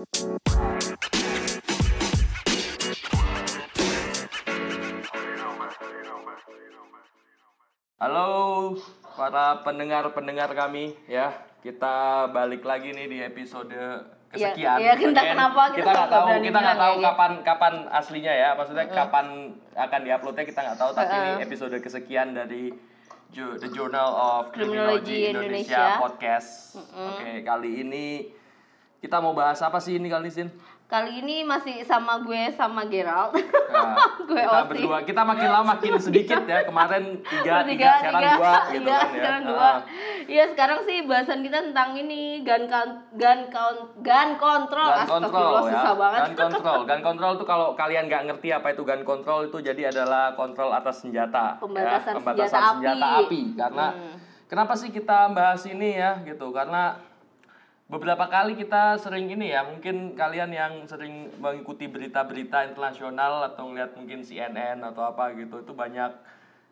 Halo para pendengar-pendengar kami ya. Kita balik lagi nih di episode kesekian. Iya, iya, entah Again, kenapa kita kita nggak tahu kita nggak tahu kapan kapan aslinya ya. Maksudnya kapan akan diuploadnya kita nggak tahu. Tapi ini Heeh. episode kesekian dari The Journal of Criminology Criminology Indonesia, Indonesia. podcast. Oke kali ini kita mau bahas apa sih ini kali Sin? Kali ini masih sama gue sama Gerald. Nah, Gue kita Osi. berdua kita makin lama makin sedikit ya kemarin tiga, tiga, Bertiga, sekarang tiga. dua gitu Iya, kan ya. sekarang dua. Ah. Iya, sekarang sih bahasan kita tentang ini gun count, gun count, gun control. gun control ya susah banget. gun control gun control itu kalau kalian nggak ngerti apa itu gun control itu jadi adalah kontrol atas senjata Pembatasan ya. pembatasan senjata senjata api. api karena Hmm. kenapa sih kita bahas ini ya gitu karena beberapa kali kita sering ini ya mungkin kalian yang sering mengikuti berita-berita internasional atau ngeliat mungkin CNN atau apa gitu itu banyak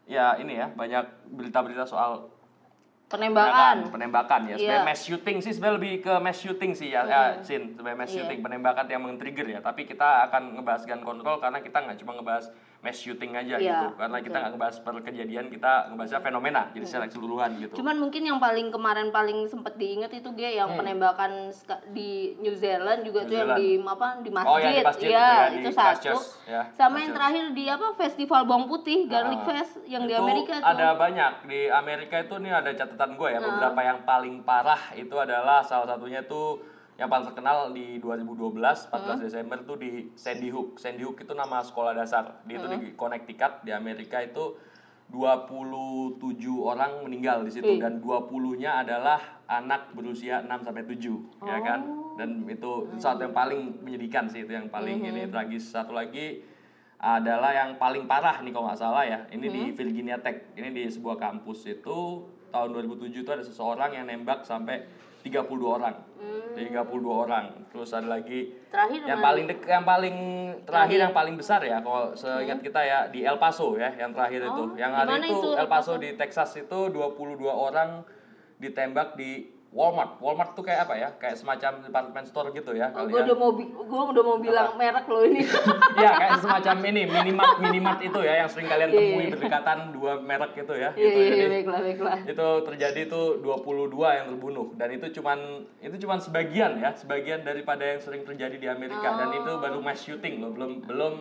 ya ini ya banyak berita-berita soal Penembakan. penembakan ya sebenarnya Iya. mass shooting sih sebenarnya lebih ke mass shooting sih ya, ya Sin sebenarnya mass Iya. shooting penembakan yang meng-trigger ya tapi kita akan ngebahas gun control karena kita nggak cuma ngebahas mass shooting aja Iya, gitu karena kita nggak ngebahas per kejadian kita ngebahasnya fenomena jadi secara keseluruhan gitu Cuman mungkin yang paling kemarin paling sempet diingat itu gue yang penembakan ska- di New Zealand juga Hmm. New tuh yang Zealand. di apa di masjid, Oh, yang di masjid Iya, itu ya, itu satu. Christchurch, ya, Sama yang Christchurch. terakhir di apa festival bawang putih, Garlic Ah, Fest yang di Amerika tuh. ada banyak di Amerika itu nih ada catatan gue ya beberapa yang paling parah itu adalah salah satunya tuh yang paling terkenal di 2012 14 Desember tuh di Sandy Hook. Sandy Hook itu nama sekolah dasar. Di itu di Connecticut di Amerika itu 27 orang meninggal di situ. Ih. dan 20-nya adalah anak berusia 6 sampai 7 ya kan? Dan itu satu yang paling menyedihkan sih itu yang paling ini. Tragis satu lagi adalah yang paling parah nih kalau nggak salah ya. Ini di Virginia Tech. Ini di sebuah kampus itu tahun 2007 itu ada seseorang yang nembak sampai 32 orang. 32 orang. Terus ada lagi Terakhir yang paling dek yang paling terakhir Terakhir. yang paling besar ya kalau seingat kita ya di El Paso ya yang terakhir itu. Yang hari itu itu El Paso? di Texas itu 22 orang ditembak di Walmart. Walmart tuh kayak apa ya? Kayak semacam department store gitu ya Oh, gue ya. udah mau gue udah mau bilang merek lo ini. Iya kayak semacam ini minimart minimart itu ya yang sering kalian Iya, temui iya. berdekatan dua merek gitu ya. Iya gitu. iya Jadi, baiklah baiklah. itu terjadi itu 22 yang terbunuh. Dan itu cuman itu cuman sebagian ya sebagian daripada yang sering terjadi di Amerika. Dan itu baru mass shooting loh belum belum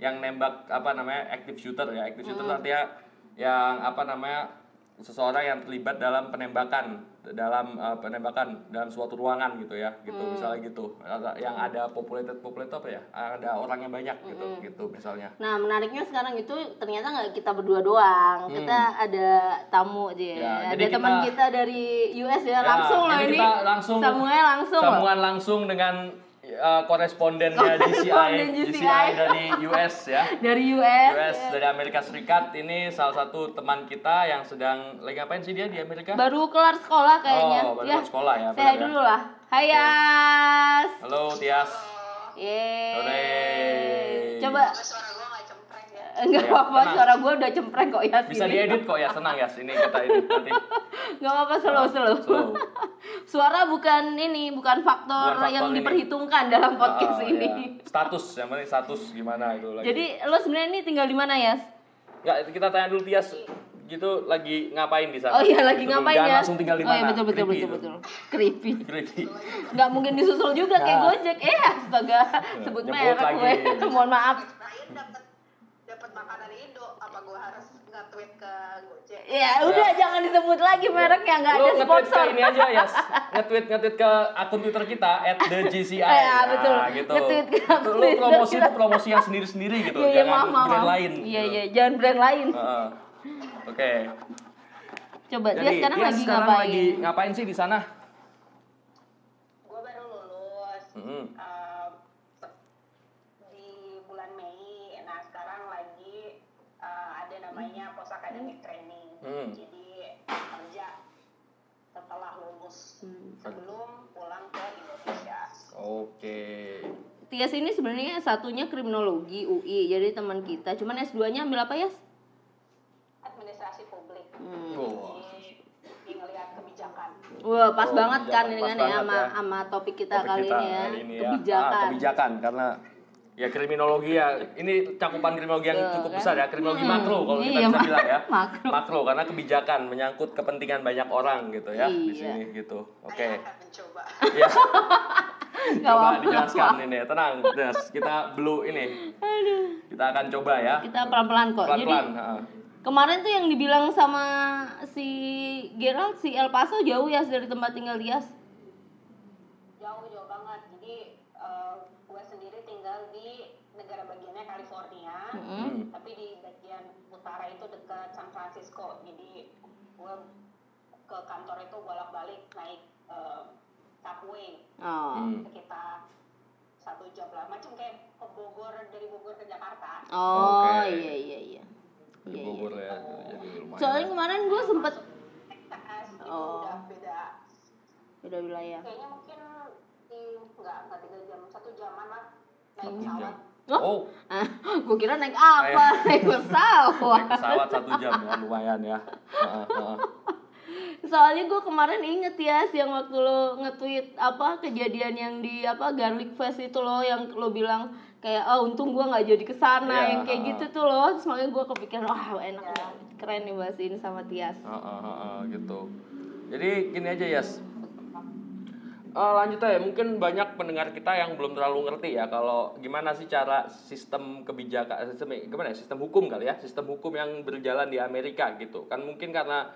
yang nembak apa namanya active shooter ya. Active shooter artinya yang apa namanya seseorang yang terlibat dalam penembakan dalam uh, penembakan dalam suatu ruangan gitu ya gitu misalnya gitu. Yang ada populated populated apa ya? Ada orangnya banyak gitu gitu misalnya. Nah menariknya sekarang itu ternyata nggak kita berdua doang, kita ada tamu aja. Hmm. Ya, ada teman kita- kita dari US ya, Ya, langsung loh ini. kita langsung Sambungannya langsung sambungan langsung dengan uh, korespondennya GCI, Koresponden GCI GCI. dari US ya. Dari US. US dari Amerika Serikat ini salah satu teman kita yang sedang lagi ngapain sih dia di Amerika? Baru kelar sekolah kayaknya. Oh, baru ya. sekolah ya, Saya ya. dulu lah. Hai Yas. Halo Tias. Yeay. Hore. Coba enggak Ya, apa-apa suara gue udah cempreng kok ya Bisa diedit kok ya, senang ya. Ini kita edit nanti. Enggak apa-apa slow slow. Slow. Suara bukan ini, bukan faktor, Bukan faktor yang ini. diperhitungkan dalam podcast Ah, ini. ya. Status, yang penting status gimana itu lagi. Jadi lo sebenarnya ini tinggal di mana ya? Nggak, kita tanya dulu Tias gitu lagi ngapain di sana? Oh iya lagi Betul, ngapain ya? langsung tinggal di Oh mana. iya betul betul Creepy betul itu. betul. Creepy. Creepy. Nggak mungkin disusul juga kayak Nah. Gojek. Eh astaga, sebut Nyebut merek gue. Mohon maaf. Makanan Indo apa gue harus nge-tweet ke Gojek Ya udah jangan disebut lagi mereknya nggak ada nge-tweet sponsor. ke ini aja ya, nge-tweet nge-tweet ke akun Twitter kita @thegci. Ya, betul. Nah, gitu. Nge-tweet ke lu Twitter promosi itu promosi yang sendiri-sendiri gitu, iya jangan maaf maaf. brand maaf. lain. Iya gitu. iya jangan brand lain. Heeh. Oke. Coba dia Jadi sekarang dia lagi sekarang ngapain? lagi ngapain sih di sana? gue baru lulus Mm-mm. eh, di Hmm. jadi kerja setelah lulus Hmm. sebelum pulang ke Indonesia Oke. Tias ini sebenarnya satunya kriminologi UI, jadi teman kita. Cuman S2-nya ambil apa ya? administrasi publik Hmm. Oh. di, di ngelihat kebijakan Wah, pas Oh, banget kan ini kan ya sama ya. sama topik kita Topik kali kita ini ya. kali ini ya. Kebijakan. Ah, kebijakan karena ya kriminologi ya ini cakupan kriminologi yang cukup kan? besar ya kriminologi Hmm, makro kalau kita iya, bisa bilang ya makro. karena kebijakan menyangkut kepentingan banyak orang gitu ya di Iya. sini gitu oke Saya akan mencoba. ya coba apa-apa. dijelaskan ini tenang Des kita blue ini kita akan coba ya Kita pelan-pelan kok. pelan pelan Jadi kemarin tuh yang dibilang sama si Gerald si El Paso jauh ya dari tempat tinggal Tias. Jauh jauh banget. Jadi eh, gue sendiri tinggal di negara bagiannya California, Hmm. tapi di bagian utara itu dekat San Francisco. Jadi gue ke kantor itu bolak-balik naik eh, subway Oh. Hmm. sekitar satu jam lah. Macam kayak ke Bogor dari Bogor ke Jakarta. Oh, Oke. iya iya iya. di Iya, iya. Bogor ya jadi lumayan Soalnya kemarin gue sempet Texas itu Oh. udah beda. beda wilayah. Kayaknya mungkin di nggak nggak tiga jam, satu jaman lah naik pesawat. jam. Oh, oh gue kira naik apa? naik pesawat. naik pesawat satu jam ya lumayan ya Heeh, heeh. Soalnya gue kemarin inget ya yang waktu lo nge-tweet apa kejadian yang di apa garlic fest itu lo yang lo bilang kayak oh untung gue nggak jadi ke sana Iya, yang kayak ha-ha. gitu tuh lo terus makanya gue kepikiran wah enak banget keren nih bahas ini sama Tias Heeh, heeh, gitu. Jadi gini aja Yas. Eh, lanjut aja, mungkin banyak pendengar kita yang belum terlalu ngerti ya kalau gimana sih cara sistem kebijakan, sistem gimana ya, sistem hukum kali ya, sistem hukum yang berjalan di Amerika gitu. Kan mungkin karena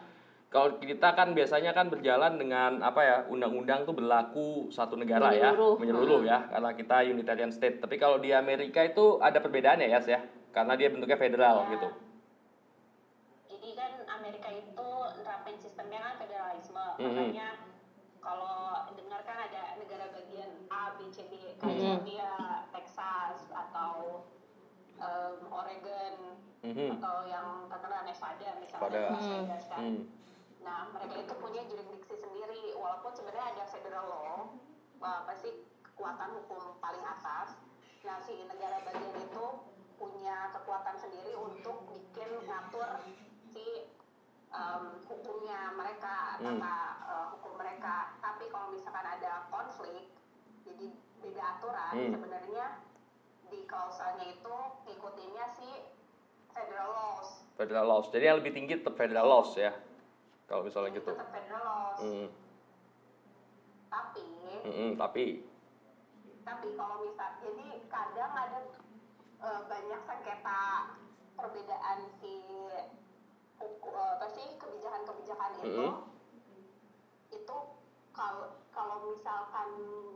kalau kita kan biasanya kan berjalan dengan apa ya, undang-undang tuh berlaku satu negara Menyeluruh. ya, menyeluruh ya, karena kita Unitarian State. Tapi kalau di Amerika itu ada perbedaannya ya, Yas ya, karena dia bentuknya federal gitu. Jadi kan Amerika itu nerapin sistemnya kan federalisme, Mhm. makanya kalau dengar kan ada negara bagian A, B, C, D, Mhm. California, Texas atau em, Oregon Mhm. atau yang terkenal Nevada misalnya Nevada. Vegas kan. Nah, mereka itu punya jurisdiksi sendiri, walaupun sebenarnya ada federal law, wah, apa sih kekuatan hukum paling atas. Nah, si negara bagian itu punya kekuatan sendiri untuk bikin ngatur si em, hukumnya mereka, Hmm. tata eh, hukum mereka. Tapi kalau misalkan ada konflik, jadi beda aturan, Hmm. sebenarnya di klausalnya itu ngikutinnya si federal laws. Federal laws. Jadi yang lebih tinggi tetap federal laws ya. Kalau misalnya gitu. Tetap federal laws. Hmm. Tapi Mm-mm, tapi tapi kalau misal jadi kadang ada eh, banyak sengketa perbedaan si eh, apa sih kebijakan-kebijakan itu Mm-mm. itu kalau kalau misalkan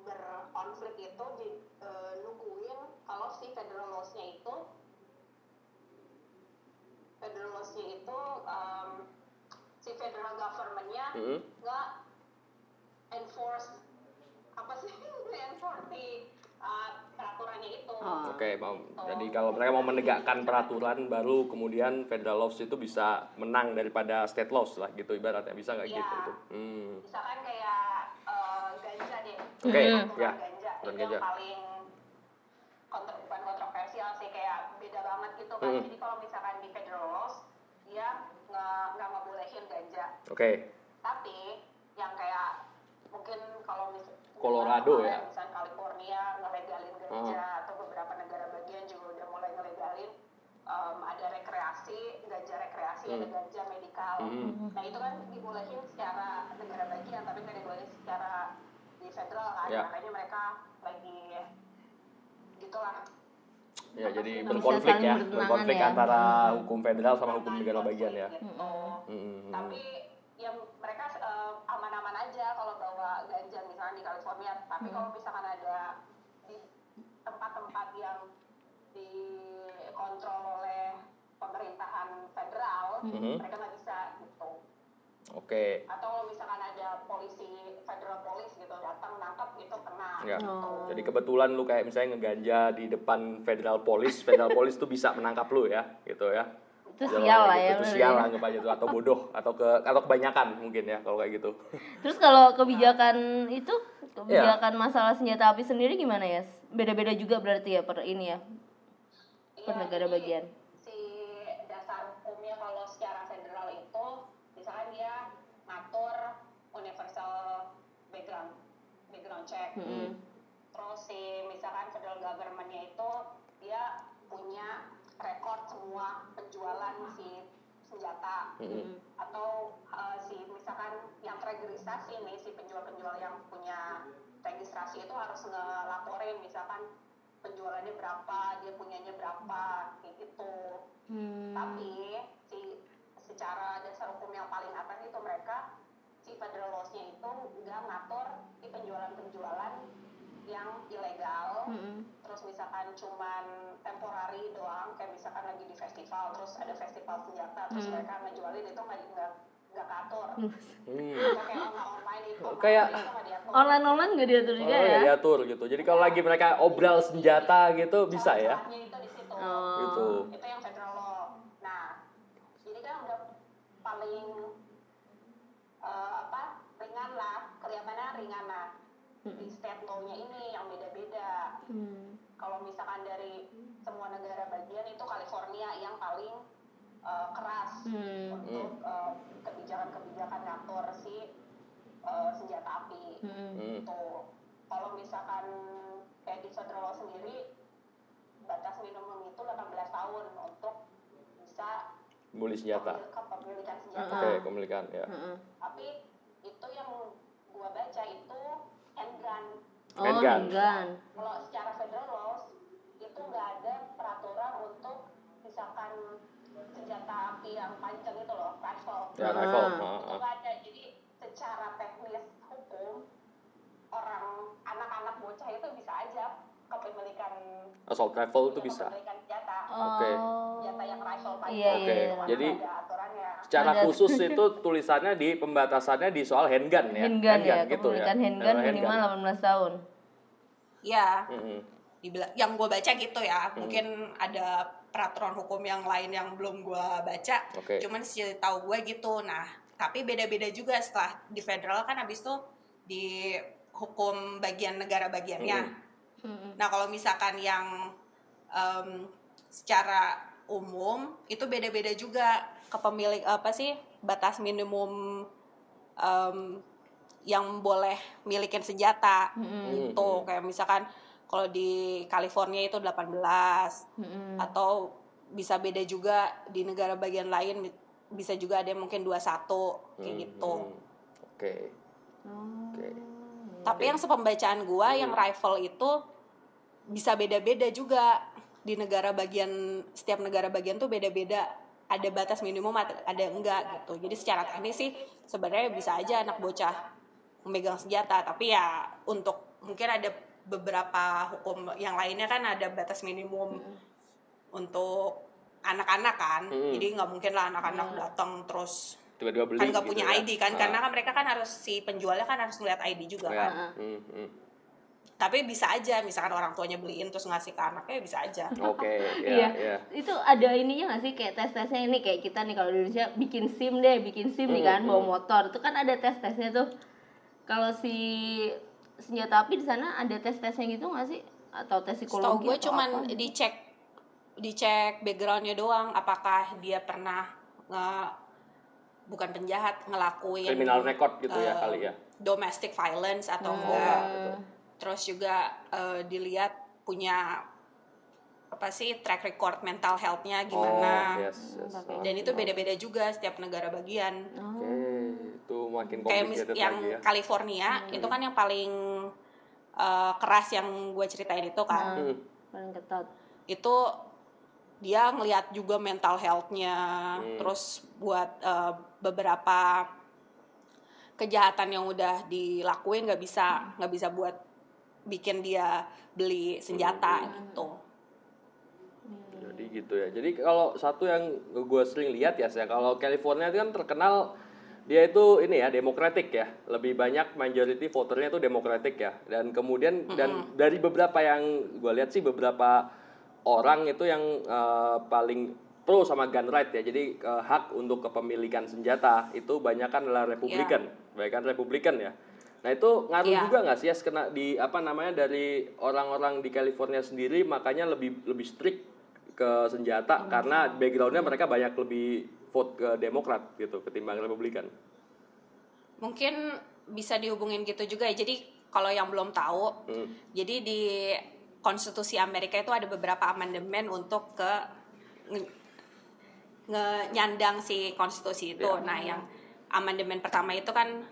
berkonflik itu di, eh, nungguin kalau si federal laws-nya itu federal laws-nya itu em, si federal government-nya mm-mm. nggak enforce apa sih enforce si uh, peraturannya itu Oh. Oke, mau. Jadi kalau mereka mau menegakkan peraturan baru kemudian federal laws itu bisa menang daripada state laws lah gitu ibaratnya bisa nggak Iya. gitu tuh. Hmm. misalkan kayak uh, ganja deh Oke, Hmm. Aturan ya. ganja itu ganja. yang paling kontro, bukan kontroversial sih kayak beda banget gitu kan Hmm. jadi kalau misalkan di federal laws dia nggak nggak ngebolehin ganja Oke. tapi yang kayak mungkin kalau mis- Colorado ya? misalnya California ngelegalin ganja atau beberapa negara bagian juga udah mulai ngelegalin em, ada rekreasi ganja rekreasi ada Hmm. ganja medikal Hmm. nah itu kan dibolehin secara negara bagian tapi nggak dibolehin secara di federal kan Ya. makanya mereka lagi gitulah Ya, jadi berkonflik ya, berkonflik ya. antara hukum federal sama hukum negara bagian ya. Hmm, hmm, tapi yang mereka eh, aman-aman aja kalau bawa ganja misalnya di California tapi Hmm. kalau misalkan ada di tempat-tempat yang dikontrol oleh pemerintahan federal Mhm. mereka nggak bisa gitu Oke. atau kalau misalkan ada polisi gitu datang nangkap itu kena Ya. Oh. Jadi kebetulan lu kayak misalnya ngeganja di depan federal police, federal police tuh bisa menangkap lu ya, gitu ya. Itu sial lah kayak ya, gitu. Itu sial ya. lah anggap aja tuh atau bodoh atau ke atau kebanyakan mungkin ya kalau kayak gitu. Terus kalau kebijakan itu Iya. kebijakan masalah senjata api sendiri gimana ya? Beda-beda juga berarti ya per ini ya per Iya, negara jadi bagian. si dasar hukumnya kalau secara federal itu misalkan dia ngatur universal Mm-mm. terus si misalkan federal governmentnya itu dia punya rekor semua penjualan si senjata Mm-mm. atau uh, si misalkan yang registrasi nih si penjual-penjual yang punya registrasi itu harus ngelaporin misalkan penjualannya berapa dia punyanya berapa kayak gitu Hmm. tapi si secara dasar hukum yang paling atas itu mereka si federal laws-nya itu nggak ngatur si penjualan-penjualan yang ilegal Mm-mm. terus misalkan cuman temporary doang kayak misalkan lagi di festival terus ada festival senjata terus Hmm. mereka ngejualin itu nggak nggak nggak katur Hmm. kayak online online itu Kayak- online itu nggak diatur. Online online nggak diatur Oh juga ya ya? diatur gitu. Jadi kalau lagi mereka obral senjata gitu bisa ya. Itu di situ Oh. Gitu. itu yang federal law nah jadi kan udah paling eh, apa ringan lah kelihatannya ringan lah di state law-nya ini yang beda-beda Hmm. kalau misalkan dari semua negara bagian itu California yang paling eh, keras Hmm. untuk eh, kebijakan-kebijakan ngatur si eh, senjata api Hmm. Hmm. Tuh. Kalau misalkan kayak di federal sendiri batas minimum itu 18 tahun untuk bisa Beli senjata. kepemil- kepemilikan senjata. Oke, kepemilikan ya. Tapi itu yang gua baca itu handgun. Oh, Handgun. handgun. Kalau secara federal laws itu nggak ada peraturan untuk misalkan senjata api yang panjang itu loh, rifle. Ya, Ah. rifle. itu Ah, ah. nggak ada jadi secara teknis hukum orang anak-anak bocah itu bisa aja kepemilikan Assault rifle itu bisa. kepemilikan senjata Oke. Oh. senjata yang rifle Iya, Oke, iya. Cuma jadi- ada aturannya Secara Ada- khusus itu tulisannya di pembatasannya di soal handgun ya. Handgun ya, gitu ya. handgun minimal 18 tahun. Ya, Mm-mm. dibilang yang gue baca gitu ya. Mungkin ada peraturan hukum yang lain yang belum gue baca. Oke. Cuman sih tahu gue gitu. Nah, tapi beda-beda juga setelah di federal kan habis itu di hukum bagian negara bagiannya. Nah, kalau misalkan yang em, secara umum itu beda-beda juga kepemilik apa sih batas minimum em, yang boleh milikin senjata Mm-mm. gitu kayak misalkan kalau di California itu 18 Mm-mm. atau bisa beda juga di negara bagian lain bisa juga ada yang mungkin 21 kayak Hmm, gitu. hmm. Oke. Oh. Oke. Tapi yang sepembacaan gua yang rifle itu bisa beda-beda juga. Di negara bagian setiap negara bagian tuh beda-beda. Ada batas minimum ada enggak gitu. Jadi secara teknis sih sebenarnya bisa aja anak bocah memegang senjata, tapi ya untuk mungkin ada beberapa hukum yang lainnya kan ada batas minimum untuk anak-anak kan. Mm. Jadi nggak mungkin lah anak-anak datang terus Tiba-tiba beli kan nggak gitu punya ya. ID kan Ah. karena kan mereka kan harus si penjualnya kan harus ngeliat ID juga Ya. kan Hmm, hmm. tapi bisa aja misalkan orang tuanya beliin terus ngasih ke anaknya bisa aja Oke, ya, Iya. ya. Itu ada ininya nggak sih kayak tes-tesnya ini kayak kita nih kalau di Indonesia bikin SIM deh, bikin SIM nih kan Hmm, bawa hmm. motor. Itu kan ada tes-tesnya tuh. Kalau si senjata api di sana ada tes-tesnya gitu nggak sih? Atau tes psikologi? gue atau cuman apa? dicek dicek backgroundnya doang apakah dia pernah nge bukan penjahat ngelakuin Criminal record gitu ya eh, kali ya. domestic violence atau Hmm. enggak betul. terus juga eh, dilihat punya apa sih track record mental health-nya gimana Oh, yes, yes. Dan itu beda-beda juga setiap negara bagian Oh. Oke, itu makin kayak mis- yang lagi ya. California itu kan yang paling eh, keras yang gue ceritain itu kan Nah, Hmm. paling ketat. itu dia ngelihat juga mental health-nya Hmm. terus buat eh, beberapa kejahatan yang udah dilakuin nggak bisa nggak bisa buat bikin dia beli senjata Hmm. gitu Jadi gitu ya. Jadi kalau satu yang gue sering lihat ya, saya kalau California itu kan terkenal dia itu ini ya demokratik ya, lebih banyak majority voternya itu demokratik ya. Dan kemudian dan dari beberapa yang gue lihat sih beberapa orang itu yang eh, paling pro sama gun right ya. Jadi eh, hak untuk kepemilikan senjata itu banyak kan adalah Republikan, banyak kan Republikan ya. Nah itu ngaruh Iya. juga nggak sih ya kena di apa namanya dari orang-orang di California sendiri makanya lebih lebih strict ke senjata karena backgroundnya mereka banyak lebih vote ke Demokrat gitu ketimbang Republikan. mungkin bisa dihubungin gitu juga ya jadi kalau yang belum tahu, Hmm. jadi di konstitusi Amerika itu ada beberapa amandemen untuk ke nge- nge- nyandang si konstitusi itu. Ya. Nah, yang amandemen pertama itu kan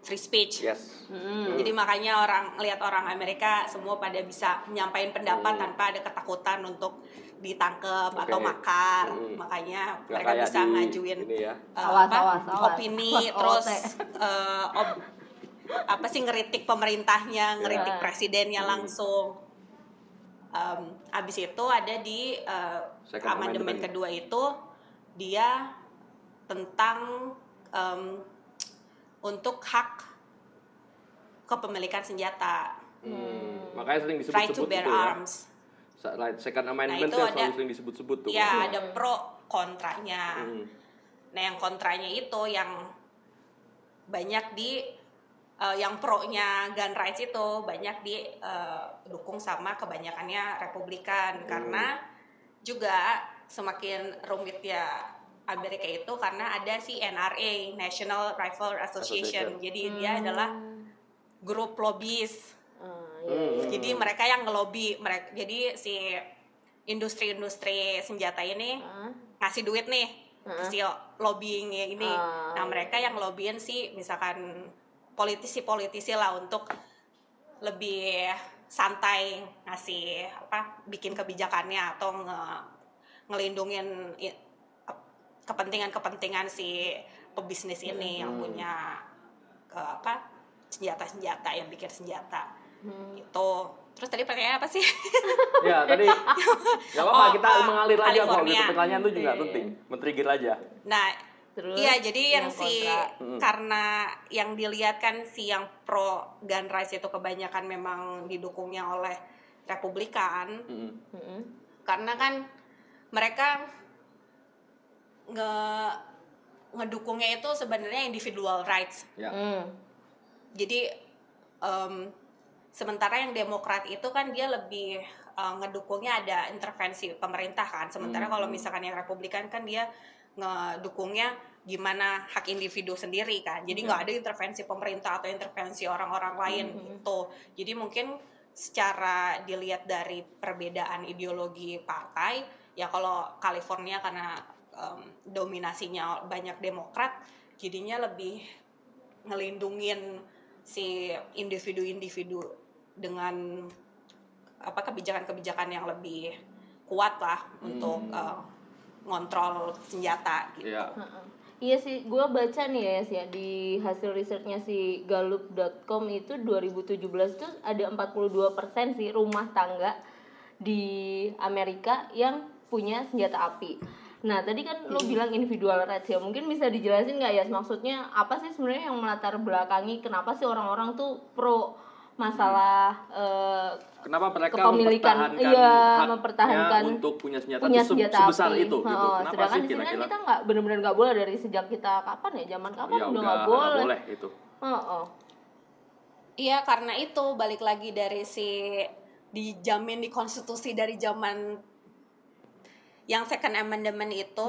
free speech. Yes. Jadi makanya orang lihat orang Amerika semua pada bisa menyampaikan pendapat Hmm. tanpa ada ketakutan untuk ditangkap Oke. atau makar. Hmm. Makanya Nggak mereka bisa di ngajuin ya. eh, Awas, apa, awas, awas. opini Awas, terus eh, ob- apa sih ngeritik pemerintahnya, ngeritik Ya. presidennya Hmm. langsung. Em, abis itu ada di eh, Second amandemen kedua itu dia tentang em, untuk hak kepemilikan senjata, Hmm. Makanya sering right to disebut-sebut bear itu ya. arms. Right, second amendment Nah, itu ada- selalu sering disebut-sebut tuh. Ya ada pro kontranya. Hmm. Nah yang kontranya itu yang banyak di eh, yang pro-nya gun rights itu banyak di eh, dukung sama kebanyakannya Republikan Hmm. karena juga semakin rumit ya Amerika itu karena ada si NRA National Rifle Association, Association. jadi dia adalah grup lobbyis Ah, iya. Hmm. jadi mereka yang ngelobi mereka jadi si industri-industri senjata ini Ah. ngasih duit nih ke si lobbying ini. Ah, nah, mereka yang ngelobiin sih misalkan politisi-politisi lah untuk lebih santai ngasih apa bikin kebijakannya atau nge ngelindungin kepentingan-kepentingan si pebisnis ini yang punya ke apa senjata-senjata yang bikin senjata. Itu terus tadi pertanyaannya apa sih? Ya tadi. Nggak apa-apa Oh, kita uh, mengalir aja kok gitu. Pertanyaan tuh juga Iya. penting, men-trigger aja. Nah, Terus iya jadi yang, yang si kontra. Mm. karena yang dilihat kan si yang pro gun rights itu kebanyakan memang didukungnya oleh Republikan Hmm. Mm-mm. karena kan mereka nge ngedukungnya itu sebenarnya individual rights. Ya. Mm. Jadi em, sementara yang Demokrat itu kan dia lebih eh, ngedukungnya ada intervensi pemerintah kan. Sementara Hmm. kalau misalkan yang Republikan kan dia ngedukungnya gimana hak individu sendiri kan. Jadi nggak ada intervensi pemerintah atau intervensi orang-orang lain gitu. Jadi mungkin secara dilihat dari perbedaan ideologi partai, ya kalau California karena em, dominasinya banyak Demokrat, jadinya lebih ngelindungin si individu-individu dengan apa kebijakan-kebijakan yang lebih kuat lah untuk eh, ngontrol senjata gitu. Iya. Heeh. Iya sih, gue baca nih ya, Yas, ya di hasil risetnya si Gallup.com itu 2017 tuh ada 42% sih rumah tangga di Amerika yang punya senjata api. Nah tadi kan lo bilang individual rights ya, mungkin bisa dijelasin nggak ya maksudnya apa sih sebenarnya yang melatar belakangi kenapa sih orang-orang tuh pro masalah eh, Kenapa mereka Kepemilikan, mempertahankan iya, haknya mempertahankan untuk punya senjata punya senjata sebesar api. itu gitu. Heeh, Kenapa sedangkan sih di sini kan kira-kira? kita nggak benar-benar nggak boleh dari sejak kita kapan ya zaman kapan Ya udah nggak boleh. boleh itu. Heeh. Iya karena itu balik lagi dari si dijamin di konstitusi dari zaman yang second amendment itu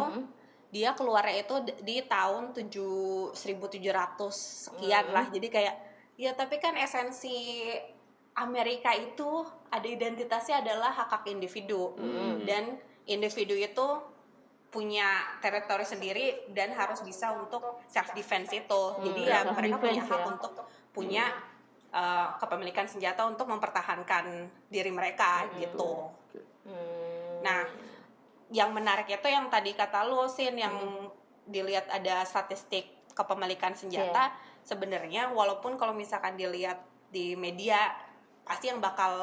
dia keluarnya itu di tahun 7 1700 sekian lah jadi kayak ya tapi kan esensi Amerika itu ada identitasnya adalah hak hak individu. Dan individu itu punya teritori sendiri dan harus bisa untuk self defense itu jadi ya mereka punya defense hak ya. untuk punya uh, kepemilikan senjata untuk mempertahankan diri mereka gitu. Hmm. Nah, yang menarik itu yang tadi kata lo Sin yang dilihat ada statistik kepemilikan senjata sebenarnya walaupun kalau misalkan dilihat di media pasti yang bakal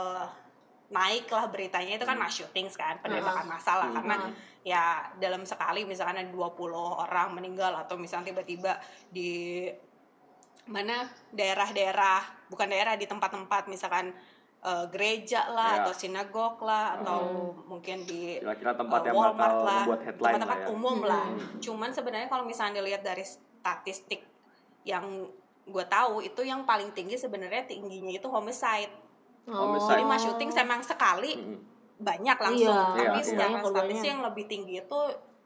naik lah beritanya itu kan mass shootings kan penembakan massal lah. Karena ya dalam sekali misalkan ada 20 orang meninggal atau misalnya tiba-tiba di mana daerah-daerah bukan daerah di tempat-tempat misalkan eh, gereja lah Ya. atau sinagog lah atau mungkin di Kira-kira tempat eh, yang Walmart bakal lah tempat-tempat ya. umum lah. Cuman sebenarnya kalau misalnya dilihat dari statistik yang gue tahu itu yang paling tinggi sebenarnya tingginya itu homicide Homicide. jadi mass shooting memang sekali Mm-mm. banyak langsung Iya, tapi iya, secara iya. Statistik yang lebih tinggi itu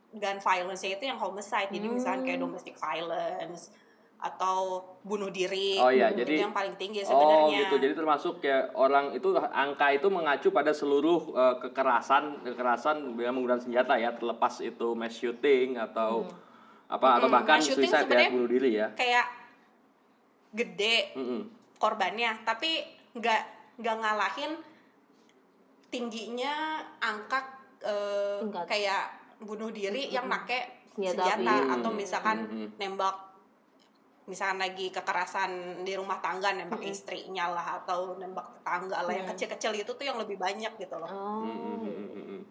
gun violence itu yang homicide jadi misalnya kayak domestic violence atau bunuh diri. Oh iya, itu jadi yang paling tinggi Oh sebenarnya. gitu. Jadi termasuk ya orang itu angka itu mengacu pada seluruh eh, kekerasan kekerasan dengan menggunakan senjata ya, terlepas itu mass shooting atau apa atau Mm-mm, bahkan mass shooting suicide ya sebenarnya bunuh diri ya. Kayak gede Mm-mm. korbannya, tapi nggak nggak ngalahin tingginya angka eh, Tingkat. kayak bunuh diri yang make Senjata senjata, api. atau misalkan Mm-mm. nembak misalkan lagi kekerasan di rumah tangga nembak istrinya lah atau nembak tetangga lah yang kecil-kecil itu tuh yang lebih banyak gitu loh. Oh. Mm-mm.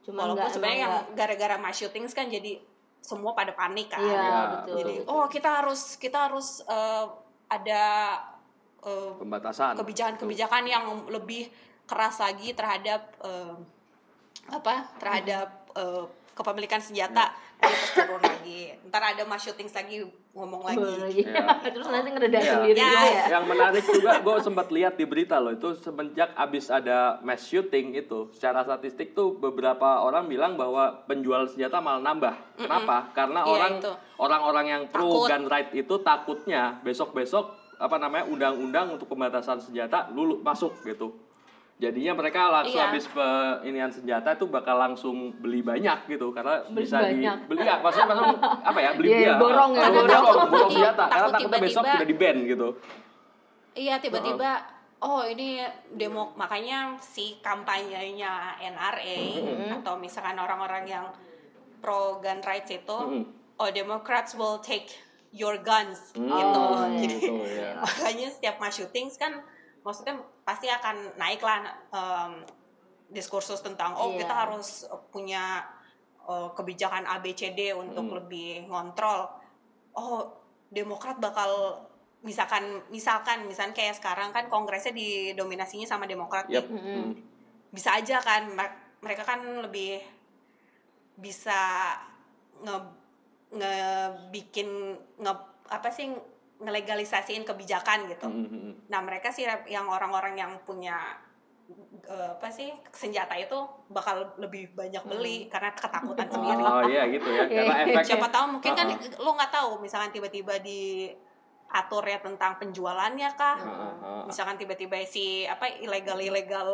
Cuma Walaupun sebenarnya yang gara-gara mass shootings kan jadi semua pada panik kan. Iya, Ya, betul. Jadi oh kita harus kita harus eh, ada eh, Pembatasan. kebijakan-kebijakan yang lebih keras lagi terhadap eh, apa terhadap eh, kepemilikan senjata jadi terus turun lagi ntar ada mass shootings lagi ngomong lagi. Iya. Terus nanti ngeredah Iya. sendiri Ya. juga ya. Yang menarik juga gue sempat lihat di berita loh itu semenjak abis ada mass shooting itu secara statistik tuh beberapa orang bilang bahwa penjual senjata malah nambah. Kenapa? Karena Iya, orang itu. orang-orang yang pro Takut. gun right itu takutnya besok-besok apa namanya undang-undang untuk pembatasan senjata lulu masuk gitu. Jadinya mereka langsung Iya. habis inian senjata itu bakal langsung beli banyak gitu karena Beli bisa banyak. dibeli ya maksudnya maksudnya apa ya beli Iya, ya, borong ya, Takut borong. borong, borong Iya, senjata karena takut takutnya besok tiba-tiba- udah di ban gitu. iya tiba-tiba oh ini demo makanya si kampanyenya NRA atau misalkan orang-orang yang pro gun rights itu Mm-mm. oh Democrats will take your guns Hmm, gitu Oh, iya. jadi gitu, ya. makanya setiap mass shootings kan maksudnya pasti akan naik lah em, diskursus tentang oh Iya. kita harus punya eh, kebijakan ABCD untuk Hmm. lebih ngontrol oh Demokrat bakal misalkan misalkan misalkan kayak sekarang kan kongresnya didominasinya sama Demokrat. Yap. Hmm. bisa aja kan mer- mereka kan lebih bisa nge ngebikin nge apa sih ngelegalisasiin kebijakan gitu. Hmm, hmm, hmm. Nah mereka sih yang orang-orang yang punya eh, apa sih senjata itu bakal lebih banyak beli karena ketakutan sendiri. Oh iya gitu ya. Karena Iya. efek Siapa tahu mungkin kan Uh-uh. lo nggak tahu misalkan tiba-tiba di atur ya tentang penjualannya kah? Heeh, heeh. Misalkan tiba-tiba si apa ilegal-ilegal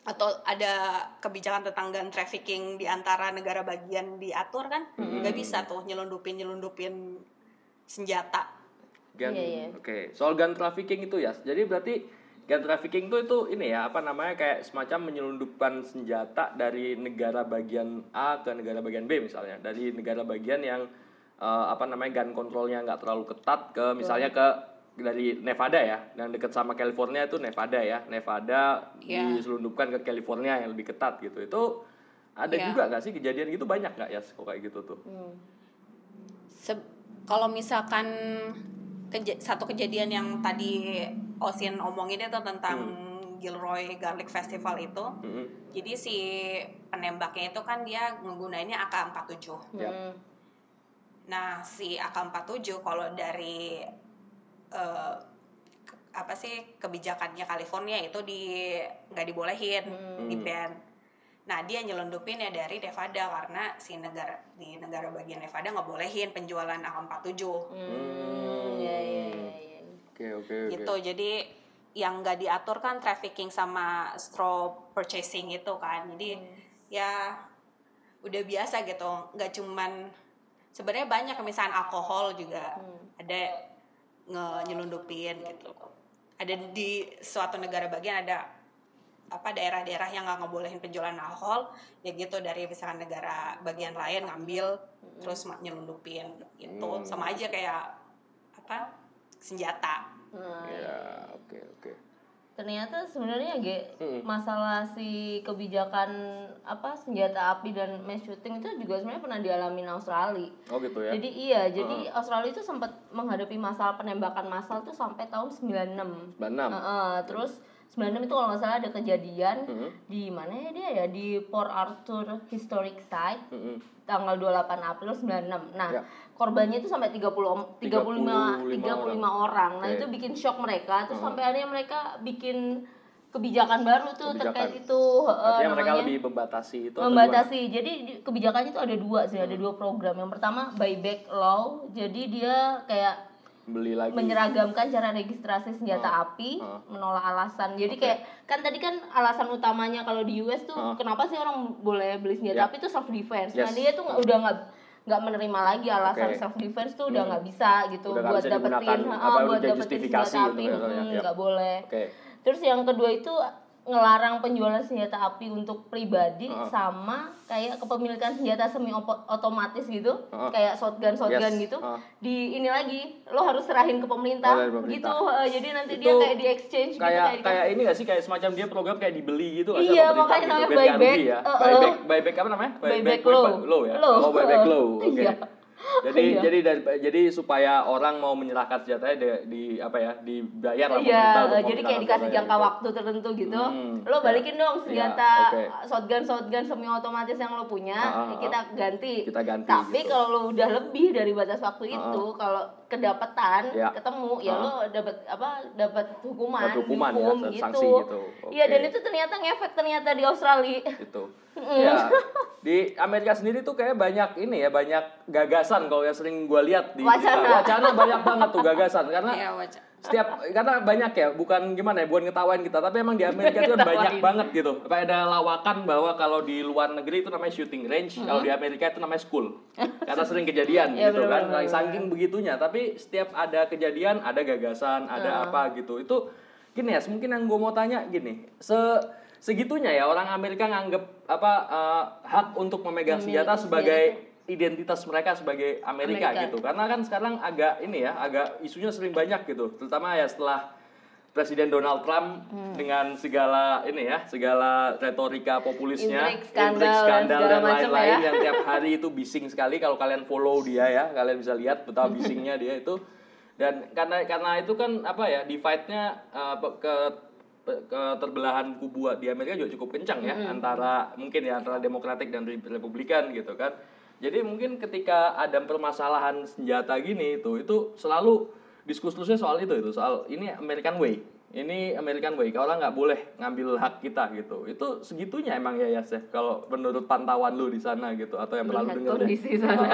atau ada kebijakan tentang gun trafficking di antara negara bagian diatur kan nggak bisa tuh nyelundupin nyelundupin senjata Gun, Iya, iya. Oke, soal gun trafficking itu ya. Jadi berarti gun trafficking itu itu ini ya apa namanya kayak semacam menyelundupkan senjata dari negara bagian A ke negara bagian B misalnya. Dari negara bagian yang eh, apa namanya gun kontrolnya nggak terlalu ketat ke misalnya ke dari Nevada ya, yang dekat sama California itu Nevada ya. Nevada Iya. diselundupkan ke California yang lebih ketat gitu. Itu ada Iya. juga nggak sih kejadian gitu banyak nggak ya kok kayak gitu tuh? Hmm. Se- kalau misalkan keja- satu kejadian yang tadi Osin omongin itu tentang Gilroy Garlic Festival itu Mm-mm. jadi si penembaknya itu kan dia menggunainnya AK-47 Yap. Hmm. Nah, si AK47 kalau dari ke- apa sih kebijakannya California itu di nggak dibolehin, di ban. Nah, dia nyelundupin ya dari Nevada karena si negara di negara bagian Nevada nggak bolehin penjualan AK47 Hmm. Ya, ya, ya, ya. Oke oke oke. gitu. Jadi yang nggak diatur kan trafficking sama straw purchasing itu kan. Jadi ya udah biasa gitu. Nggak cuman sebenarnya banyak misalnya alkohol juga ada nge nyelundupin gitu. Ada di suatu negara bagian ada apa daerah-daerah yang nggak ngebolehin penjualan alkohol ya gitu dari misalkan negara bagian lain ngambil terus ma- nyelundupin gitu sama aja kayak apa senjata Nah, Ya oke oke. ternyata sebenarnya Ge, Mm-mm. masalah si kebijakan apa senjata api dan mass shooting itu juga sebenarnya pernah dialami Australia. Oh gitu ya. Jadi iya, jadi Australia itu sempat menghadapi masalah penembakan massal tuh sampai tahun 96. 96. Heeh, terus 96 itu kalau nggak salah ada kejadian Mhm. di mana ya dia ya di Port Arthur Historic Site Mm-mm. tanggal 28 April 96. Nah, Ya. korbannya itu sampai 30 om- 35 35 35 orang. Nah, Oke. itu bikin shock mereka terus Hmm. sampai akhirnya mereka bikin kebijakan baru tuh Kebijakan. terkait itu eh, Artinya mereka namanya lebih membatasi itu membatasi. Jadi di- kebijakannya itu ada dua sih, Hmm. ada dua program. Yang pertama buyback law. Jadi dia kayak? Beli lagi menyeragamkan cara registrasi senjata Ah, api, ah. menolak alasan. Jadi Oke. kayak kan tadi kan alasan utamanya kalau di US tuh Ah. kenapa sih orang boleh beli senjata api itu self defense. Nah Yes. dia tuh nggak- udah nggak nggak menerima lagi alasan Oke. self defense tuh udah Hmm. nggak bisa gitu Udah nggak buat bisa dapetin apa, buat dapetin senjata gitu api ya, hmm, ya. nggak boleh. oke Terus yang kedua itu ngelarang penjualan senjata api untuk pribadi Ah. sama kayak kepemilikan senjata semi otomatis gitu, Ah. kayak shotgun shotgun Yes. gitu. Ah. Di ini lagi lo harus serahin ke pemerintah, Oh, pemerintah. gitu. Eh, jadi nanti Itu dia kayak di exchange gitu kayak kayak, kayak ini gak sih kayak semacam dia program kayak dibeli gitu Iya, makanya gitu, namanya buyback. ya. Uh-uh. buyback buyback apa namanya Buyback law. law ya Law. oh buyback oke Iya. jadi Iya. jadi dari, jadi supaya orang mau menyerahkan senjatanya di, di apa ya dibayar lah Iya, pemerintah jadi kayak dikasih jangka gitu. waktu tertentu gitu. Hmm, Lo ya. balikin dong Iya, senjata oke. shotgun shotgun semi otomatis yang lo punya, Ah, ah, ya ah. kita ganti. Kita ganti, Tapi gitu. kalau lo udah lebih dari batas waktu Ah, itu, kalau kedapatan, Ya. ketemu, ya Ah. lo dapat apa? Dapat hukuman, Dapat hukuman ya, dihukum sanksi gitu. gitu. Iya, Oke. dan itu ternyata ngefek ternyata di Australia. itu ya di Amerika sendiri tuh kayak banyak ini ya banyak gagasan kalau yang sering gue lihat di Wacana. wacana banyak banget tuh gagasan karena Iya, wajah. setiap karena banyak ya bukan gimana ya bukan ngetawain kita tapi emang di Amerika itu kan banyak banget gitu kayak ada lawakan bahwa kalau di luar negeri itu namanya shooting range kalau di Amerika itu namanya school karena sering kejadian Iya, gitu kan bener-bener. Nah, saking begitunya tapi setiap ada kejadian ada gagasan ada apa gitu itu gini ya mungkin yang gue mau tanya gini se segitunya ya orang Amerika nganggep apa eh, hak untuk memegang senjata sebagai identitas mereka sebagai Amerika, Amerika. gitu karena kan sekarang agak ini ya agak isunya sering banyak gitu terutama ya setelah Presiden Donald Trump Hmm. dengan segala ini ya segala retorika populisnya Intrik, skandal, dan skandal dan macam lain-lain ya. yang tiap hari itu bising sekali kalau kalian follow dia ya kalian bisa lihat betapa bisingnya dia itu dan karena karena itu kan apa ya divide-nya uh, ke keterbelahan kubu di Amerika juga cukup kencang ya antara mungkin ya antara Demokratik dan Re- Republikan gitu kan jadi mungkin ketika ada permasalahan senjata gini itu itu selalu diskursusnya soal itu itu soal ini American way ini American way kalau nggak boleh ngambil hak kita gitu itu segitunya emang ya ya kalau menurut pantauan lu di sana gitu atau yang pernah lu Melihat dengar deh. kondisi sana.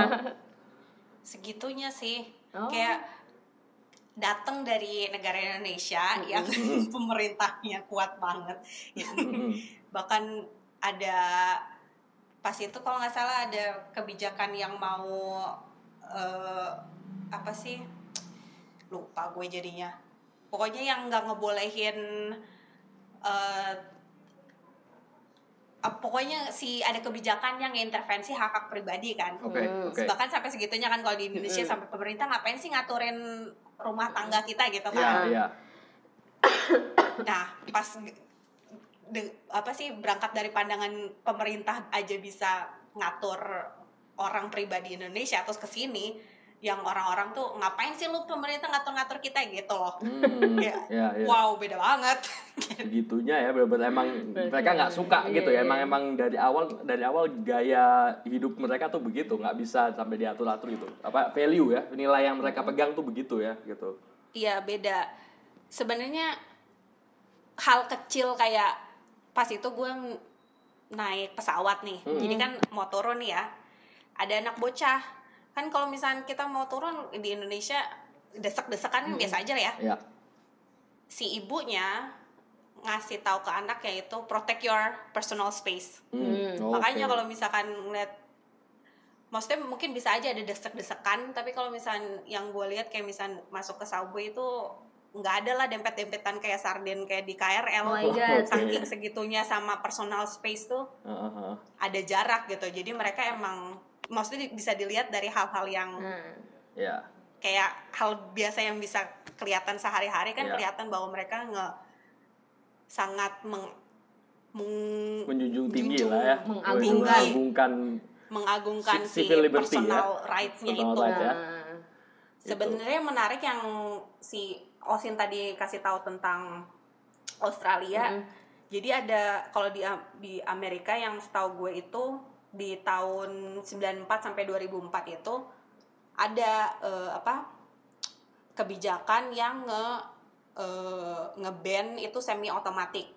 Segitunya sih Oh. kayak datang dari negara Indonesia yang pemerintahnya kuat banget. Mm, bahkan ada pas itu kalau nggak salah ada kebijakan yang mau eh, apa sih? Lupa gue jadinya. Pokoknya yang nggak ngebolehin eh, ah, pokoknya si ada kebijakan yang intervensi hak hak pribadi kan Oke, Hmm. oke. bahkan sampai segitunya kan kalau di Indonesia Mm-mm. sampai pemerintah ngapain sih ngaturin rumah tangga kita gitu Iya, kan iya. nah pas de- apa sih berangkat dari pandangan pemerintah aja bisa ngatur orang pribadi Indonesia terus ke sini yang orang-orang tuh ngapain sih lu pemerintah ngatur-ngatur kita? Gitu loh. Hmm, Ya, ya, ya. wow beda banget. Segitunya ya benar-benar emang mereka nggak suka iya, gitu ya. iya. emang emang dari awal dari awal gaya hidup mereka tuh begitu. Nggak bisa sampai diatur atur gitu. Apa value ya nilai yang mereka pegang tuh begitu ya gitu. Iya beda. Sebenarnya hal kecil kayak pas itu gue naik pesawat nih, Hmm. jadi kan mau turun nih ya, ada anak bocah. Kan kalau misalnya kita mau turun di Indonesia desek-desekan kan biasa aja ya. ya Si ibunya ngasih tahu ke anaknya itu protect your personal space. Hmm, oke. Makanya kalau misalkan ngeliat maksudnya mungkin bisa aja ada desek-desekan tapi kalau misalnya yang gue lihat kayak misalnya masuk ke subway itu nggak ada lah dempet-dempetan kayak sarden kayak di KRL Oh saking segitunya sama personal space tuh Heeh, heeh. ada jarak gitu jadi mereka emang maksudnya bisa dilihat dari hal-hal yang Nah, ya kayak hal biasa yang bisa kelihatan sehari-hari kan Iya. kelihatan bahwa mereka nge sangat meng, meng- menjunjung tinggi Junjung, lah ya mengagungkan. mengagungkan mengagungkan Si- liberty personal rights-nya Personal itu. ya. nah, Sebenarnya yang menarik yang si Osin tadi kasih tahu tentang Australia. Mm. Jadi ada kalau di di Amerika yang setahu gue itu di tahun 94 sampai 2004 itu ada eh, apa kebijakan yang nge eh, nge-ban itu semi otomatik.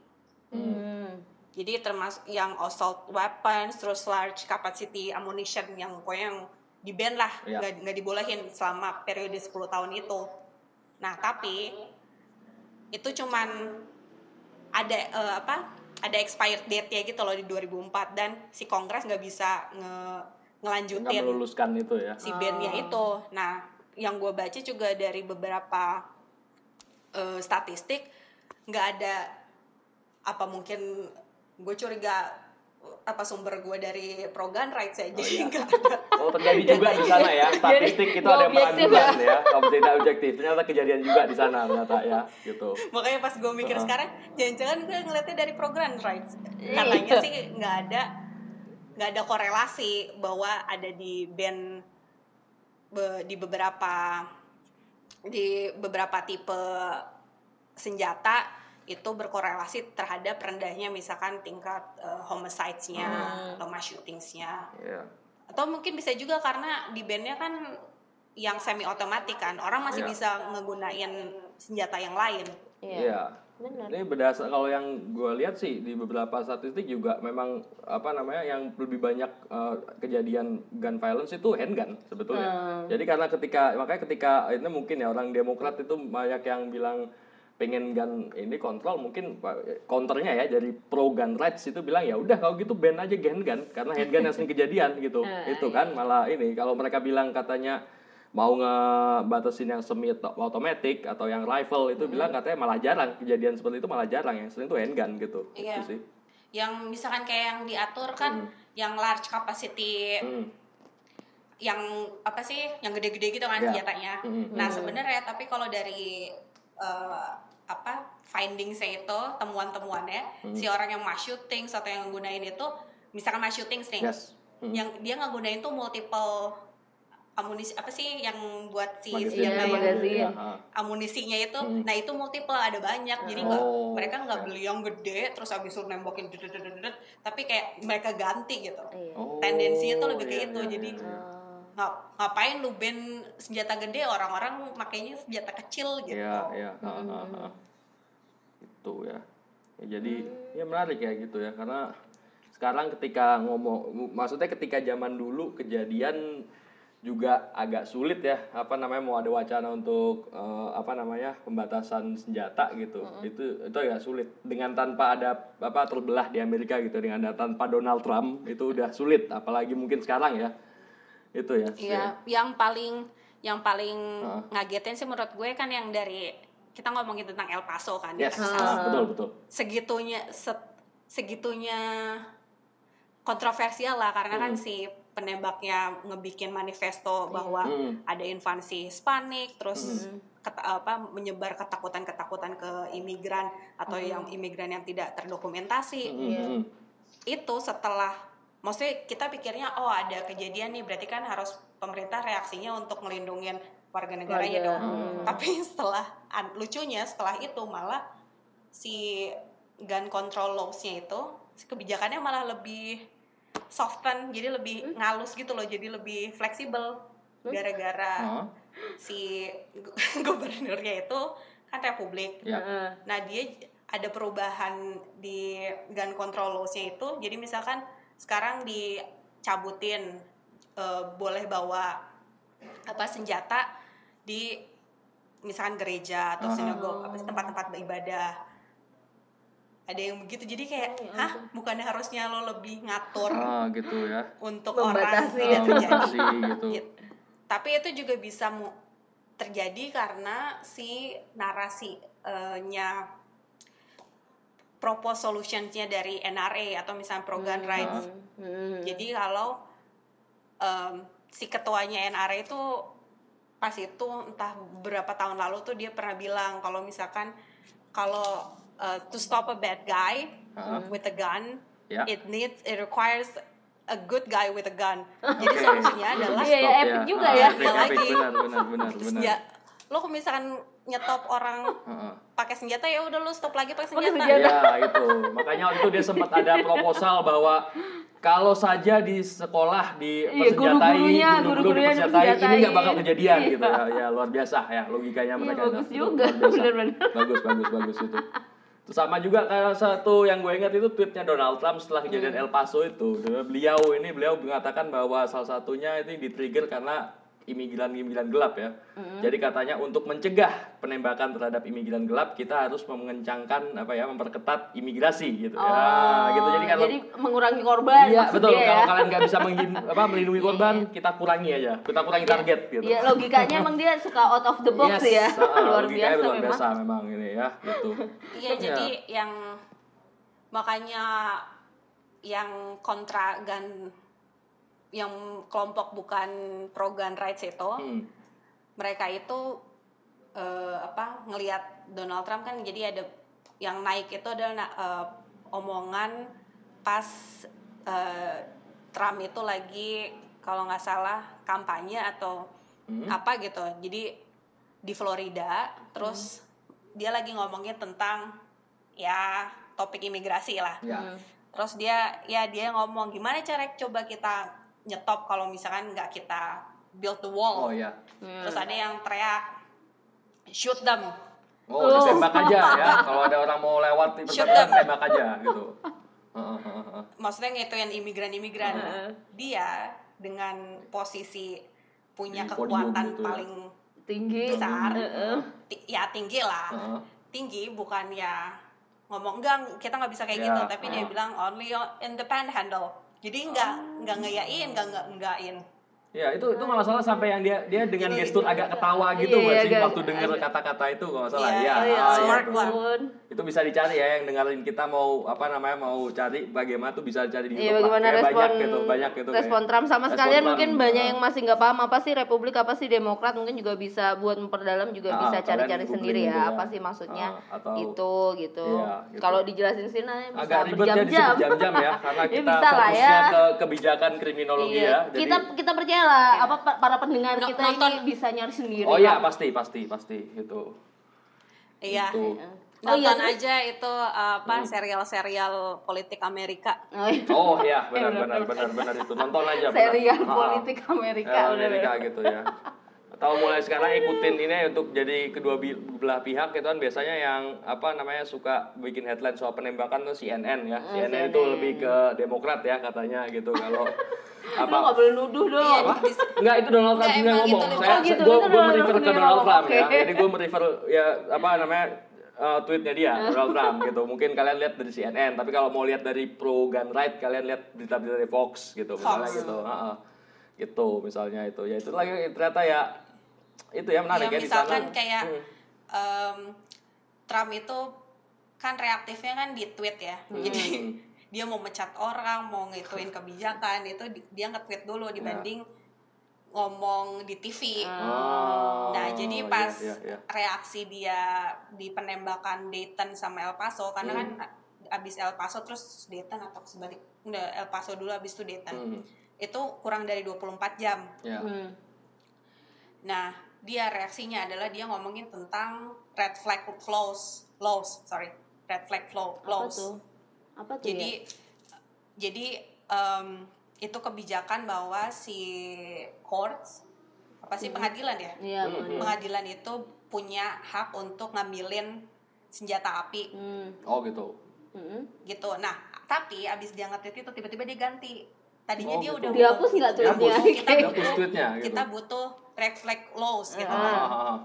Hmm. Jadi termasuk yang assault weapons, terus large capacity ammunition yang pokoknya yang di ban lah, Iya. nggak nggak dibolehin selama periode 10 tahun itu. Nah tapi itu cuman ada eh, apa? Ada expired date ya gitu loh di 2004 dan si Kongres nggak bisa nge Nggak ngelanjutin meluluskan itu ya. si bandnya itu. Nah, yang gue baca juga dari beberapa eh, statistik nggak ada apa mungkin gue curiga apa sumber gue dari pro gun rights ya jadi iya. ada Oh terjadi juga di sana ya. Statistik itu ada yang objektif meragukan ya. Kalau tidak objektif. Ternyata kejadian juga di sana ternyata ya. Gitu. makanya pas gue mikir Heeh. sekarang jangan-jangan gue ngeliatnya dari pro gun rights Iya. katanya sih nggak ada nggak ada korelasi bahwa ada di band be- di beberapa di beberapa tipe senjata itu berkorelasi terhadap rendahnya misalkan tingkat uh, homicides-nya, atau mass shootingsnya Iya. atau mungkin bisa juga karena di bandnya kan yang semi otomatik kan orang masih Iya. bisa ngegunain senjata yang lain Iya. Iya. Benar. Ini berdasar kalau yang gue lihat sih di beberapa statistik juga memang apa namanya yang lebih banyak eh, kejadian gun violence itu handgun sebetulnya. Hmm. Jadi karena ketika makanya ketika ini mungkin ya orang Demokrat itu banyak yang bilang pengen gun ini kontrol mungkin counternya ya dari pro gun rights itu bilang ya udah kalau gitu ban aja handgun karena handgun yang sering kejadian gitu Eh, itu kan malah ini kalau mereka bilang katanya mau ngebatasin yang semi otomatis atau yang rifle itu bilang katanya malah jarang kejadian seperti itu malah jarang yang sering itu handgun gitu Iya. itu sih yang misalkan kayak yang diatur kan yang large capacity Hmm. yang apa sih yang gede-gede gitu kan Ya. senjatanya Hmm. nah sebenarnya tapi kalau dari eh, apa findingsnya itu temuan-temuannya Hmm. si orang yang mass shooting atau yang gunain itu misalkan mass shooting nih yes Hmm. yang dia nggak gunain tuh multiple amunisi apa sih yang buat si Magazine. yang magazine. Iya, ha. amunisinya itu Hmm. nah itu multiple ada banyak jadi nggak Oh, mereka nggak beli yang gede terus habis itu nembakin dedet, dedet, dedet, tapi kayak mereka ganti gitu. Oh, Tendensinya tuh lebih ke iya, itu, iya, jadi- iya, iya. Oh. Ngap, ngapain lu band senjata gede orang-orang makainya senjata kecil gitu. Iya, iya. ha. Itu ya. Ya, jadi ya menarik ya gitu ya karena sekarang ketika ngomong maksudnya ketika zaman dulu kejadian juga agak sulit ya apa namanya mau ada wacana untuk eh, apa namanya pembatasan senjata gitu. Itu itu agak sulit. Dengan tanpa ada apa terbelah di Amerika gitu dengan ada tanpa Donald Trump itu udah sulit. Apalagi mungkin sekarang ya itu ya Iya, yang paling yang paling Heeh. ngagetin sih menurut gue kan yang dari kita ngomongin tentang El Paso kan di yes. Texas. ah, betul betul. Segitunya se- segitunya kontroversial lah karena kan Hmm. si penembaknya ngebikin manifesto bahwa Hmm. ada invasi Hispanik terus keta- apa menyebar ketakutan-ketakutan ke imigran atau yang imigran yang tidak terdokumentasi. Hmm, hmm, itu setelah maksudnya kita pikirnya oh ada kejadian nih berarti kan harus pemerintah reaksinya untuk melindungi warga negaranya Warga, dong hmm. tapi setelah lucunya setelah itu malah si gun control laws-nya itu si kebijakannya malah lebih soften jadi lebih ngalus gitu loh jadi lebih fleksibel gara-gara Hah? si gu- gubernurnya itu kan republik Heeh. Nah dia ada perubahan di gun control laws-nya itu. Jadi misalkan sekarang dicabutin eh, boleh bawa apa senjata di misalkan gereja atau Aha. sinagog apa tempat-tempat ibadah. Ada yang begitu. Jadi kayak, Oh, ya hah, bukannya harusnya lo lebih ngatur ah gitu ya untuk Membatasi orang tidak terjadi gitu Gitu. Tapi itu juga bisa mu- terjadi karena si narasinya propose solutions-nya dari NRA atau misalnya pro gun rights. Hmm. Jadi kalau em, si ketuanya NRA itu pas itu entah berapa tahun lalu tuh dia pernah bilang kalau misalkan kalau uh, to stop a bad guy Hah? with a gun, Ya. it needs it requires a good guy with a gun. Jadi Oke. solusinya adalah Iya, ya, Stop epic juga Ah, ya. epic, epic, lagi. benar benar benar benar ya lo kalau misalkan nyetop orang Heeh. pakai senjata ya udah lo stop lagi pakai senjata. senjata. Ya itu makanya waktu itu dia sempat ada proposal bahwa kalau saja di sekolah di Iya, persenjatai, guru-gurunya, guru-guru guru-gurunya dipersenjatai, ini nggak bakal kejadian Iya. gitu ya, ya luar biasa ya logikanya Iya, mereka. bagus Itu juga. Bener-bener. Bagus bagus bagus itu. sama juga kayak satu yang gue ingat itu tweetnya Donald Trump setelah kejadian Hmm. El Paso itu beliau ini beliau mengatakan bahwa salah satunya itu di-trigger karena imigran-imigran gelap ya Hmm. jadi katanya untuk mencegah penembakan terhadap imigran gelap kita harus mengencangkan apa ya memperketat imigrasi gitu ya gitu jadi kalau Oh, jadi mengurangi korban Iya betul. dia Kalau ya. kalian nggak bisa menghim, apa, melindungi korban, kita kurangi aja. Kita kurangi target gitu. Iya, logikanya emang dia suka out of the box Yes, ya. ah, luar biasa luar memang. biasa memang ini ya, gitu. Iya, jadi yang makanya yang kontra gun yang kelompok bukan pro gun rights itu Hmm. mereka itu eh, apa ngelihat Donald Trump kan jadi ada yang naik itu adalah na- eh, omongan pas eh, Trump itu lagi kalau nggak salah kampanye atau apa gitu jadi di Florida terus dia lagi ngomongin tentang ya topik imigrasi lah Ya. Hmm. terus dia ya dia ngomong gimana cara coba kita nyetop kalau misalkan nggak kita build the wall Oh ya. terus ada yang teriak shoot them Oh, udah tembak aja ya. Kalau ada orang mau lewat di Shoot pertengahan, them. tembak aja gitu. Maksudnya ngituin imigran-imigran dia dengan posisi punya Di kekuatan gitu ya. paling Tinggi. besar Heeh. ti- ya tinggi lah Heeh. tinggi bukan ya ngomong enggak kita nggak bisa kayak Ya, gitu tapi dia uh. bilang only in the panhandle jadi enggak enggak ngeyain enggak enggak enggakin Ya itu itu malah salah sampai yang dia dia dengan Gini, gestur gini. agak ketawa gitu Iya, nggak iya, sih agak- waktu dengar kata-kata itu nggak salah Iya, ya. Iya, ah, smart iya. lah. ampun. Itu bisa dicari ya yang dengerin kita mau apa namanya mau cari bagaimana tuh bisa cari di Iya YouTube lah. bagaimana Kayak respon banyak gitu banyak gitu respon kayak. Trump sama Respon sekalian Trump, mungkin banyak ah. yang masih nggak paham apa sih Republik apa sih Demokrat mungkin juga bisa buat memperdalam juga Ah, bisa cari-cari sendiri gitu ya ya. apa sih maksudnya Ah, atau- itu gitu. Iya, gitu. Kalau dijelasin sini nanti bisa agak ribet ya berjam-jam. jam-jam ya karena Ya, kita fokusnya ya. ke kebijakan kriminologi Iya. ya. Jadi kita kita percayalah apa pa- para pendengar No- kita nonton. ini bisa nyari sendiri. Oh iya pasti pasti pasti gitu. iya Gitu. Oh iya, nonton terus? aja itu apa serial-serial politik Amerika Oh, iya. Oh iya benar Iya, benar benar benar itu nonton aja. benar. serial Ah, ah. politik Amerika Ya, Amerika gitu ya. Atau mulai sekarang ikutin ini untuk jadi kedua belah pihak itu kan biasanya yang apa namanya suka bikin headline soal penembakan tuh CNN ya. Ah, CNN, itu lebih ke Demokrat ya katanya gitu kalau Lu apa nggak boleh nuduh dong. Iya, Apa? Enggak, itu Donald Trump yang ngomong. itu Saya, gitu, gue itu gue merefer ke Donald Trump ya. Jadi gue merefer ya apa namanya uh, tweetnya dia Donald Trump gitu. Mungkin kalian lihat dari CNN, tapi kalau mau lihat dari pro gun right, kalian lihat berita-berita dari Fox gitu, misalnya Fox. gitu. Heeh. Gitu misalnya itu. Ya itu lagi ternyata ya itu ya menarik ya, ya di misalkan sana. kayak Hmm. em, Trump itu kan reaktifnya kan di tweet ya Hmm. jadi dia mau mecat orang mau ngituin kebijakan itu di- dia nge-tweet dulu dibanding ngomong di TV Oh, Nah, jadi iya, pas iya, iya. reaksi dia di penembakan Dayton sama El Paso, karena Hmm. kan abis El Paso terus Dayton atau sebalik, udah El Paso dulu abis itu Dayton. Hmm. Itu kurang dari 24 jam. Ya. Hmm. Nah, dia reaksinya adalah dia ngomongin tentang red flag flows, laws, sorry, red flag flow, Apa laws. Tuh? Apa tuh Jadi, ya? jadi em, itu kebijakan bahwa si courts apa sih pengadilan ya? Iya, Hmm. bener. pengadilan itu punya hak untuk ngambilin senjata api Hmm. Oh gitu. Hmm. gitu. Nah, tapi abis dia nge-tweet itu tiba-tiba dia ganti. Tadinya Oh, dia gitu. udah Dihapus nggak Dihapus. tweetnya? Kita, Dihapus tweetnya gitu. kita butuh flag laws gitu. Ah. Ah, ah, ah.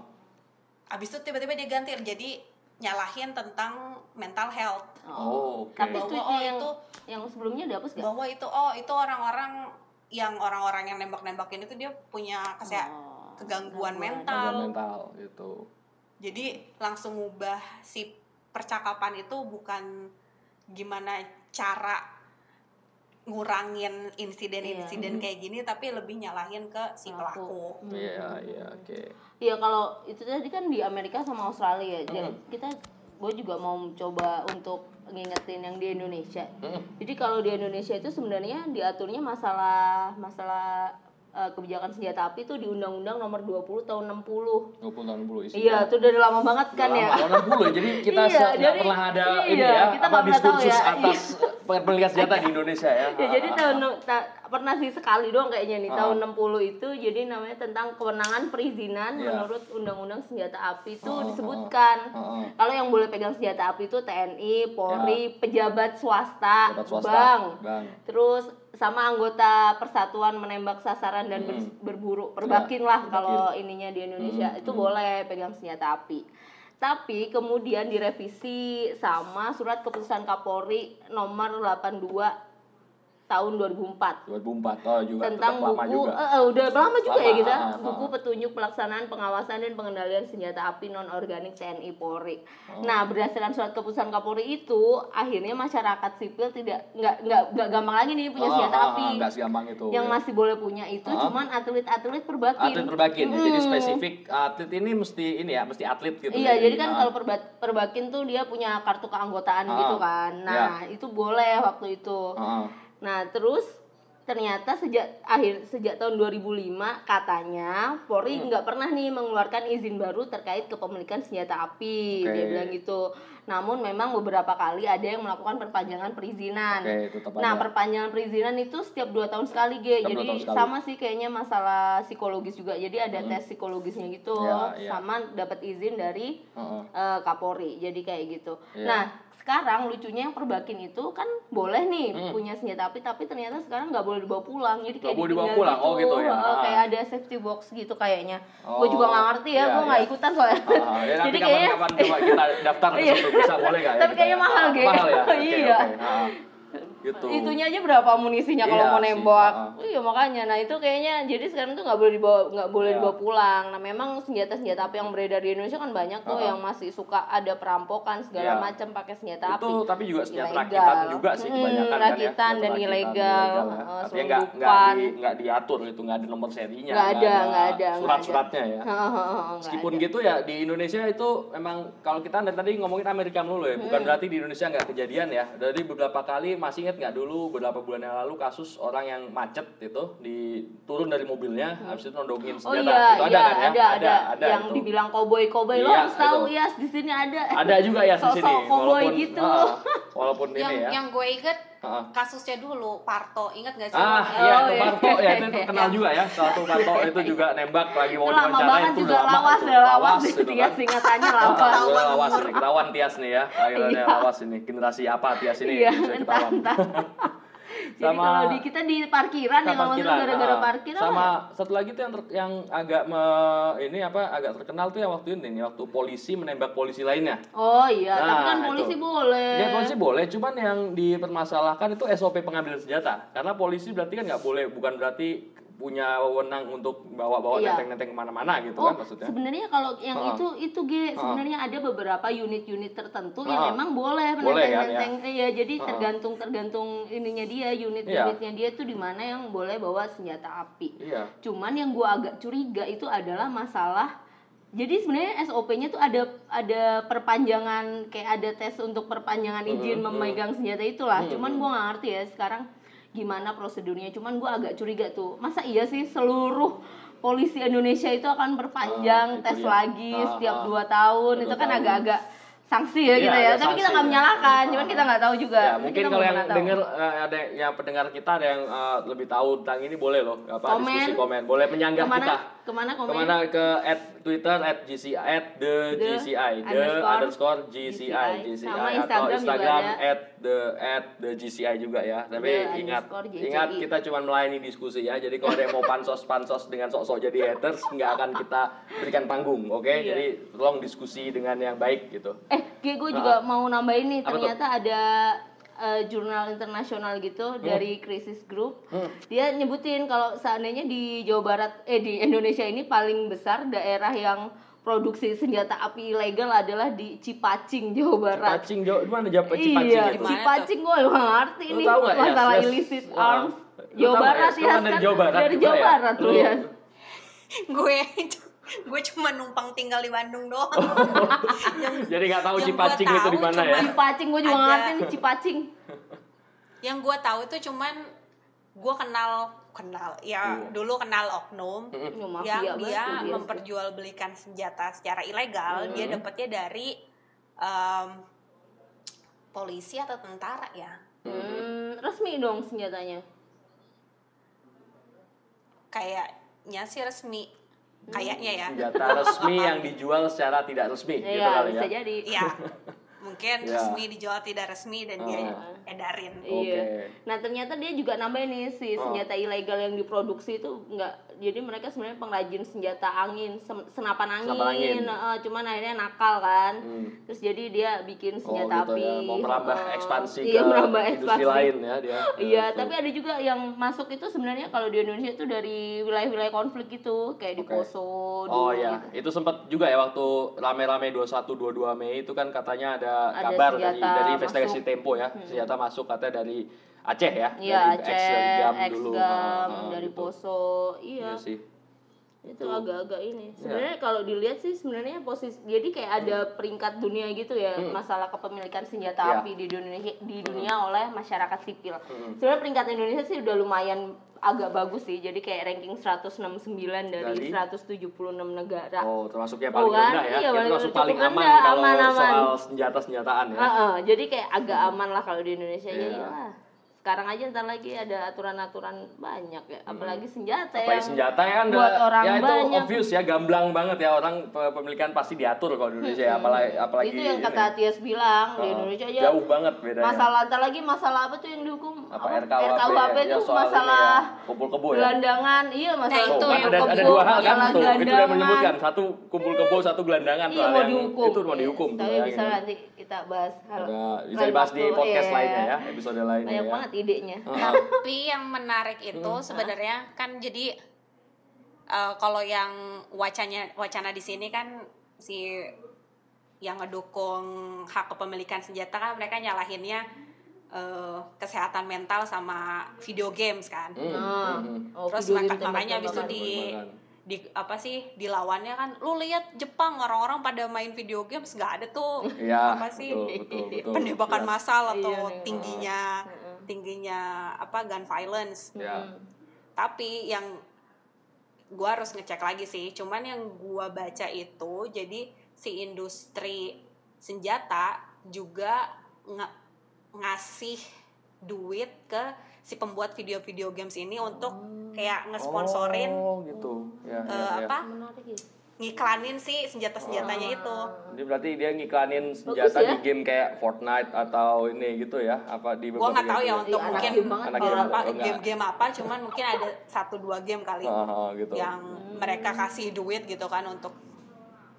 Abis itu tiba-tiba dia ganti jadi nyalahin tentang mental health. Oh, oke. Tapi Bahwa, tweetnya oh, yang, itu- yang sebelumnya dihapus gak? Bahwa itu oh itu orang-orang yang orang-orang yang nembak-nembakin itu dia punya kesehatan Oh, kegangguan gangguan. mental. Mental gitu. Jadi langsung ngubah si percakapan itu bukan gimana cara ngurangin insiden-insiden Iya. kayak gini tapi lebih nyalahin ke si pelaku. Hmm. Iya, iya, oke. Iya kalau itu tadi kan di Amerika sama Australia jadi Hmm. kita gue juga mau coba untuk ngingetin yang di Indonesia. Hmm. Jadi kalau di Indonesia itu sebenarnya diaturnya masalah masalah eh, kebijakan senjata api itu di Undang-Undang Nomor 20 tahun 60. 20 tahun dulu isinya. Iya, itu udah lama banget kan ya. Lama, tahun 60 jadi kita Iya, nggak pernah ada iya, ini ya kita apa pernah tahu diskursus ya. atas kepemilikan senjata di Indonesia ya. ya jadi tahun ta- pernah sih sekali doang kayaknya nih Ah. tahun 60 itu jadi namanya tentang kewenangan perizinan Iya. menurut undang-undang senjata api itu ah, disebutkan ah, ah. kalau yang boleh pegang senjata api itu TNI, Polri, pejabat swasta. Pejabat swasta, bank, bank. terus sama anggota persatuan menembak sasaran dan ber- berburu perbakin lah perbakin. kalau ininya di Indonesia Hmm, itu boleh pegang senjata api. Tapi kemudian direvisi sama surat keputusan Kapolri nomor 82 tahun 2004 2004 oh juga tentang tetap lama buku juga. eh, udah lama juga Lama, ya kita ah, ah, buku ah. petunjuk pelaksanaan pengawasan dan pengendalian senjata api non organik TNI Polri. Oh. Nah berdasarkan surat keputusan Kapolri itu akhirnya masyarakat sipil tidak nggak nggak nggak gampang lagi nih punya Oh, senjata ah, ah, api. nggak segampang itu. Yang ya. masih boleh punya itu Ah. cuman atlet-atlet perbakin. atlet perbakin ya. jadi spesifik atlet ini mesti ini ya mesti atlet gitu Iya, ya. jadi kan Ah. kalau perba- perbakin tuh dia punya kartu keanggotaan Ah, gitu kan. Nah, itu boleh waktu itu. Ah, ah. Nah, terus ternyata sejak akhir sejak tahun 2005 katanya Polri Hmm. nggak pernah nih mengeluarkan izin baru terkait kepemilikan senjata api. Oke. Dia bilang gitu. Namun memang beberapa kali ada yang melakukan perpanjangan perizinan. Tetap Nah, ada. perpanjangan perizinan itu setiap dua tahun sekali, Ge. Setiap Jadi sekali. sama sih kayaknya masalah psikologis juga. Jadi ada tes psikologisnya gitu, Ya, ya. sama dapat izin dari Heeh. eh, Kapolri. Jadi kayak gitu. Iya. Nah, sekarang lucunya yang perbakin itu kan boleh nih Hmm. punya senjata api, tapi ternyata sekarang nggak boleh dibawa pulang. Jadi kayak boleh dibawa pulang? Oh, gitu ya? Ah. Kayak ada safety box gitu kayaknya. Oh, gue juga nggak ngerti ya, iya, gue nggak iya. ikutan soalnya. Ah, ah. ya Jadi kayaknya kapan-kapan coba kita daftar Iya. bisa boleh nggak ya? Tapi kayaknya ya? mahal, Ah, Ge. Mahal ya. Iya. oke. Ah, gitu. Itunya aja berapa amunisinya kalau Iya mau sih, nembak? ah. Iya makanya. Nah itu kayaknya jadi sekarang tuh nggak boleh dibawa nggak boleh Iya. dibawa pulang. Nah memang senjata-senjata api yang beredar di Indonesia kan banyak tuh Ah. yang masih suka ada perampokan segala Iya. macam pakai senjata itu api. tapi juga senjata Ilegal. rakitan juga sih kebanyakan kan ya. rakitan Senjata dan rakitan, ilegal, ya. eh, Artinya nggak nggak di, diatur itu nggak ada nomor serinya. Nggak ada, nggak ada, Surat-suratnya ya. Meskipun gitu ya di Indonesia itu memang kalau kita dari tadi ngomongin Amerika dulu ya, bukan berarti di Indonesia nggak kejadian ya. Dari beberapa kali masih ingat nggak dulu beberapa bulan yang lalu kasus orang yang macet itu di turun dari mobilnya, habis itu nondongin Oh senjata. iya, itu ada iya, kan ya? ada, ada, ada yang itu. dibilang koboi koboi lo Iya, harus tahu ya di sini ada. Ada juga ya di sini. Sosok koboi walaupun- gitu. ah, walaupun yang ini ya. yang gue inget Kasusnya dulu Parto inget gak sih Ah, iya, Oh, itu iya. Parto ya itu terkenal juga ya. Satu Parto itu juga nembak lagi mau Itu lama diwawancara banget itu juga lama lawas itu. ya lawas itu ya kan. singkatannya lawas. udah lawas nih, ketahuan Tias nih ya. Akhirnya Iya. lawas ini. Generasi apa Tias ini Iya, bisa entah, ketahuan. entah. Jadi Sama- kalau di kita di parkiran ya kalau salah gara-gara ah. parkir apa? sama satu lagi tuh yang ter- yang agak me- ini apa agak terkenal tuh yang waktu ini nih waktu polisi menembak polisi lainnya. Oh iya, tapi Nah, kan polisi itu. boleh. Ya polisi boleh, cuman yang dipermasalahkan itu SOP pengambilan senjata. Karena polisi berarti kan nggak boleh, bukan berarti punya wewenang untuk bawa-bawa Iya. nenteng-nenteng ke mana-mana gitu Oh, kan maksudnya. sebenarnya kalau yang Ah. itu itu G sebenarnya ada beberapa unit-unit tertentu Ah. yang memang boleh Boleh kan, menenteng-nenteng. Iya, jadi tergantung tergantung ininya dia, unit-unitnya dia tuh di mana yang boleh bawa senjata api. Iya. Cuman yang gua agak curiga itu adalah masalah jadi sebenarnya SOP-nya tuh ada ada perpanjangan kayak ada tes untuk perpanjangan izin Hmm, memegang senjata itulah. Cuman gua nggak ngerti ya sekarang gimana prosedurnya. Cuman gua agak curiga tuh. Masa iya sih seluruh polisi Indonesia itu akan Ah, perpanjang itu tes dia. lagi Ah, setiap ah. dua tahun. Itu kan agak-agak sanksi ya Iya, kita ya. Tapi kita nggak ya. menyalahkan. Ah, Cuman ah. kita nggak tahu juga. Ya, mungkin kalau yang dengar eh, ada yang pendengar kita ada yang eh, lebih tahu tentang ini boleh loh apa Komen. diskusi komen. Boleh menyanggah ke mana kita. ke mana komen? Ke mana ke at Twitter at GCI at the, The GCI the underscore underscore GCI GCI Sama atau Instagram Instagram at the at the GCI juga ya. Tapi The ingat ingat kita cuma melayani diskusi ya. Jadi kalau ada yang mau pansos pansos dengan sok-sok jadi haters nggak akan kita berikan panggung, oke? Iya. Jadi tolong diskusi dengan yang baik gitu. Eh, gue gue juga mau nambahin nih, tuh? ternyata ada eh, jurnal internasional gitu dari Crisis Group. Hmm. Dia nyebutin kalau seandainya di Jawa Barat eh di Indonesia ini paling besar daerah yang produksi senjata api ilegal adalah di Cipacing, Jawa Barat. Cipacing jauh mana Japa Cipacing iya, itu? Cipacing gue nggak ngerti Lu nih masalah illicit Wah. arms. Lu Jawa nggak, Barat ya, kan dari? Jawa Barat dari Jawa ya? Barat Lu- ya. gue gue cuma numpang tinggal di Bandung doang yang, Jadi nggak tahu Cipacing itu di mana ya? Cipacing gue juga ngerti nih Cipacing. yang gue tahu itu cuman gue kenal kenal ya Iya. dulu kenal oknum Ya, mafia yang banget dia memperjualbelikan senjata secara ilegal dia dapatnya dari em, polisi atau tentara ya Hmm, resmi dong senjatanya. kayaknya sih resmi kayaknya ya Senjata resmi yang dijual secara tidak resmi gitu Iya, kali bisa ya. jadi. Iya. Mungkin Ya. resmi dijual tidak resmi dan dia Oh. edarin. Iya. Oke. Nah ternyata dia juga nambahin nih si Oh. senjata ilegal yang diproduksi itu enggak. Jadi mereka sebenarnya pengrajin senjata angin, senapan angin. Senapan angin. eh, cuman akhirnya nakal kan. Hmm. Terus jadi dia bikin Oh senjata gitu api. ya, mau merambah eh, ekspansi iya, ke merambah industri ekspansi. lain ya dia. Iya, Gitu. tapi ada juga yang masuk itu sebenarnya kalau di Indonesia itu dari wilayah-wilayah konflik gitu, kayak di Oke. Poso. Oh dulu ya, gitu. itu sempat juga ya waktu rame-rame 21 22 Mei itu kan katanya ada, Ada kabar dari dari investigasi masuk. Tempo ya, senjata masuk katanya dari Aceh ya, Iya, dari Aceh, ex dari GAM ex dulu. Gam, ah, dari gitu. Poso. Iya. Iya sih. itu agak-agak ini Iya. sebenarnya kalau dilihat sih sebenarnya posisi jadi kayak ada peringkat dunia gitu ya masalah kepemilikan senjata Hmm. Iya. api di dunia di dunia oleh masyarakat sipil Hmm. sebenarnya peringkat Indonesia sih udah lumayan agak bagus sih jadi kayak ranking 169 dari, Dari? 176 negara Oh, termasuk yang paling Oh, kan? rendah ya. Iya, paling- termasuk paling aman rendah, kalau aman, aman. soal senjata-senjataan ya. Heeh, jadi kayak agak aman lah kalau di Indonesia ya Iya. Sekarang aja ntar lagi ada aturan-aturan banyak ya apalagi senjata Apalagi yang senjata ya kan buat orang ya itu banyak. obvious ya gamblang banget ya orang pe- pemilikan pasti diatur kalau di Indonesia ya apalagi apalagi itu yang kata Tias bilang di Heeh. Indonesia aja jauh banget bedanya. masalah ntar lagi masalah apa tuh yang dihukum? Apa RKUHP, RKUHP ya, soal ini masalah ya, kumpul kebo ya. gelandangan iya masalah Nah, itu yang ada, ada dua hal kan masalah tuh itu udah gelandangan. menyebutkan satu kumpul kebo satu gelandangan iya tuh, mau yang dihukum. Itu mau dihukum. Tapi bisa ya. nanti kita bahas hal bisa dibahas di podcast iya. lainnya ya episode lainnya banyak ya. banget idenya Heeh. Tapi yang menarik itu sebenarnya kan jadi eh, kalau yang wacanya wacana di sini kan si yang ngedukung hak kepemilikan senjata kan mereka nyalahinnya eh, kesehatan mental sama video games kan. Hmm, hmm, hmm. oh, Terus maka- game makanya habis itu di di apa sih dilawannya kan lu lihat Jepang orang-orang pada main video games nggak ada tuh. Iya, apa sih? betul, betul, betul. penembakan massal atau Iya. tingginya tingginya apa gun violence Ya. tapi yang gua harus ngecek lagi sih cuman yang gua baca itu jadi si industri senjata juga nge- ngasih duit ke si pembuat video-video games ini untuk kayak ngesponsorin Oh, gitu. Ya, eh, ya, ya. apa menarik ngiklanin si senjata-senjatanya itu Jadi berarti dia ngiklanin senjata ya. di game kayak Fortnite atau ini gitu ya? Apa di gua nggak tahu ya untuk anak mungkin Anak eh, game, apa oh, game-game apa cuman mungkin ada satu dua game kali ah, gitu. yang mereka kasih duit gitu kan untuk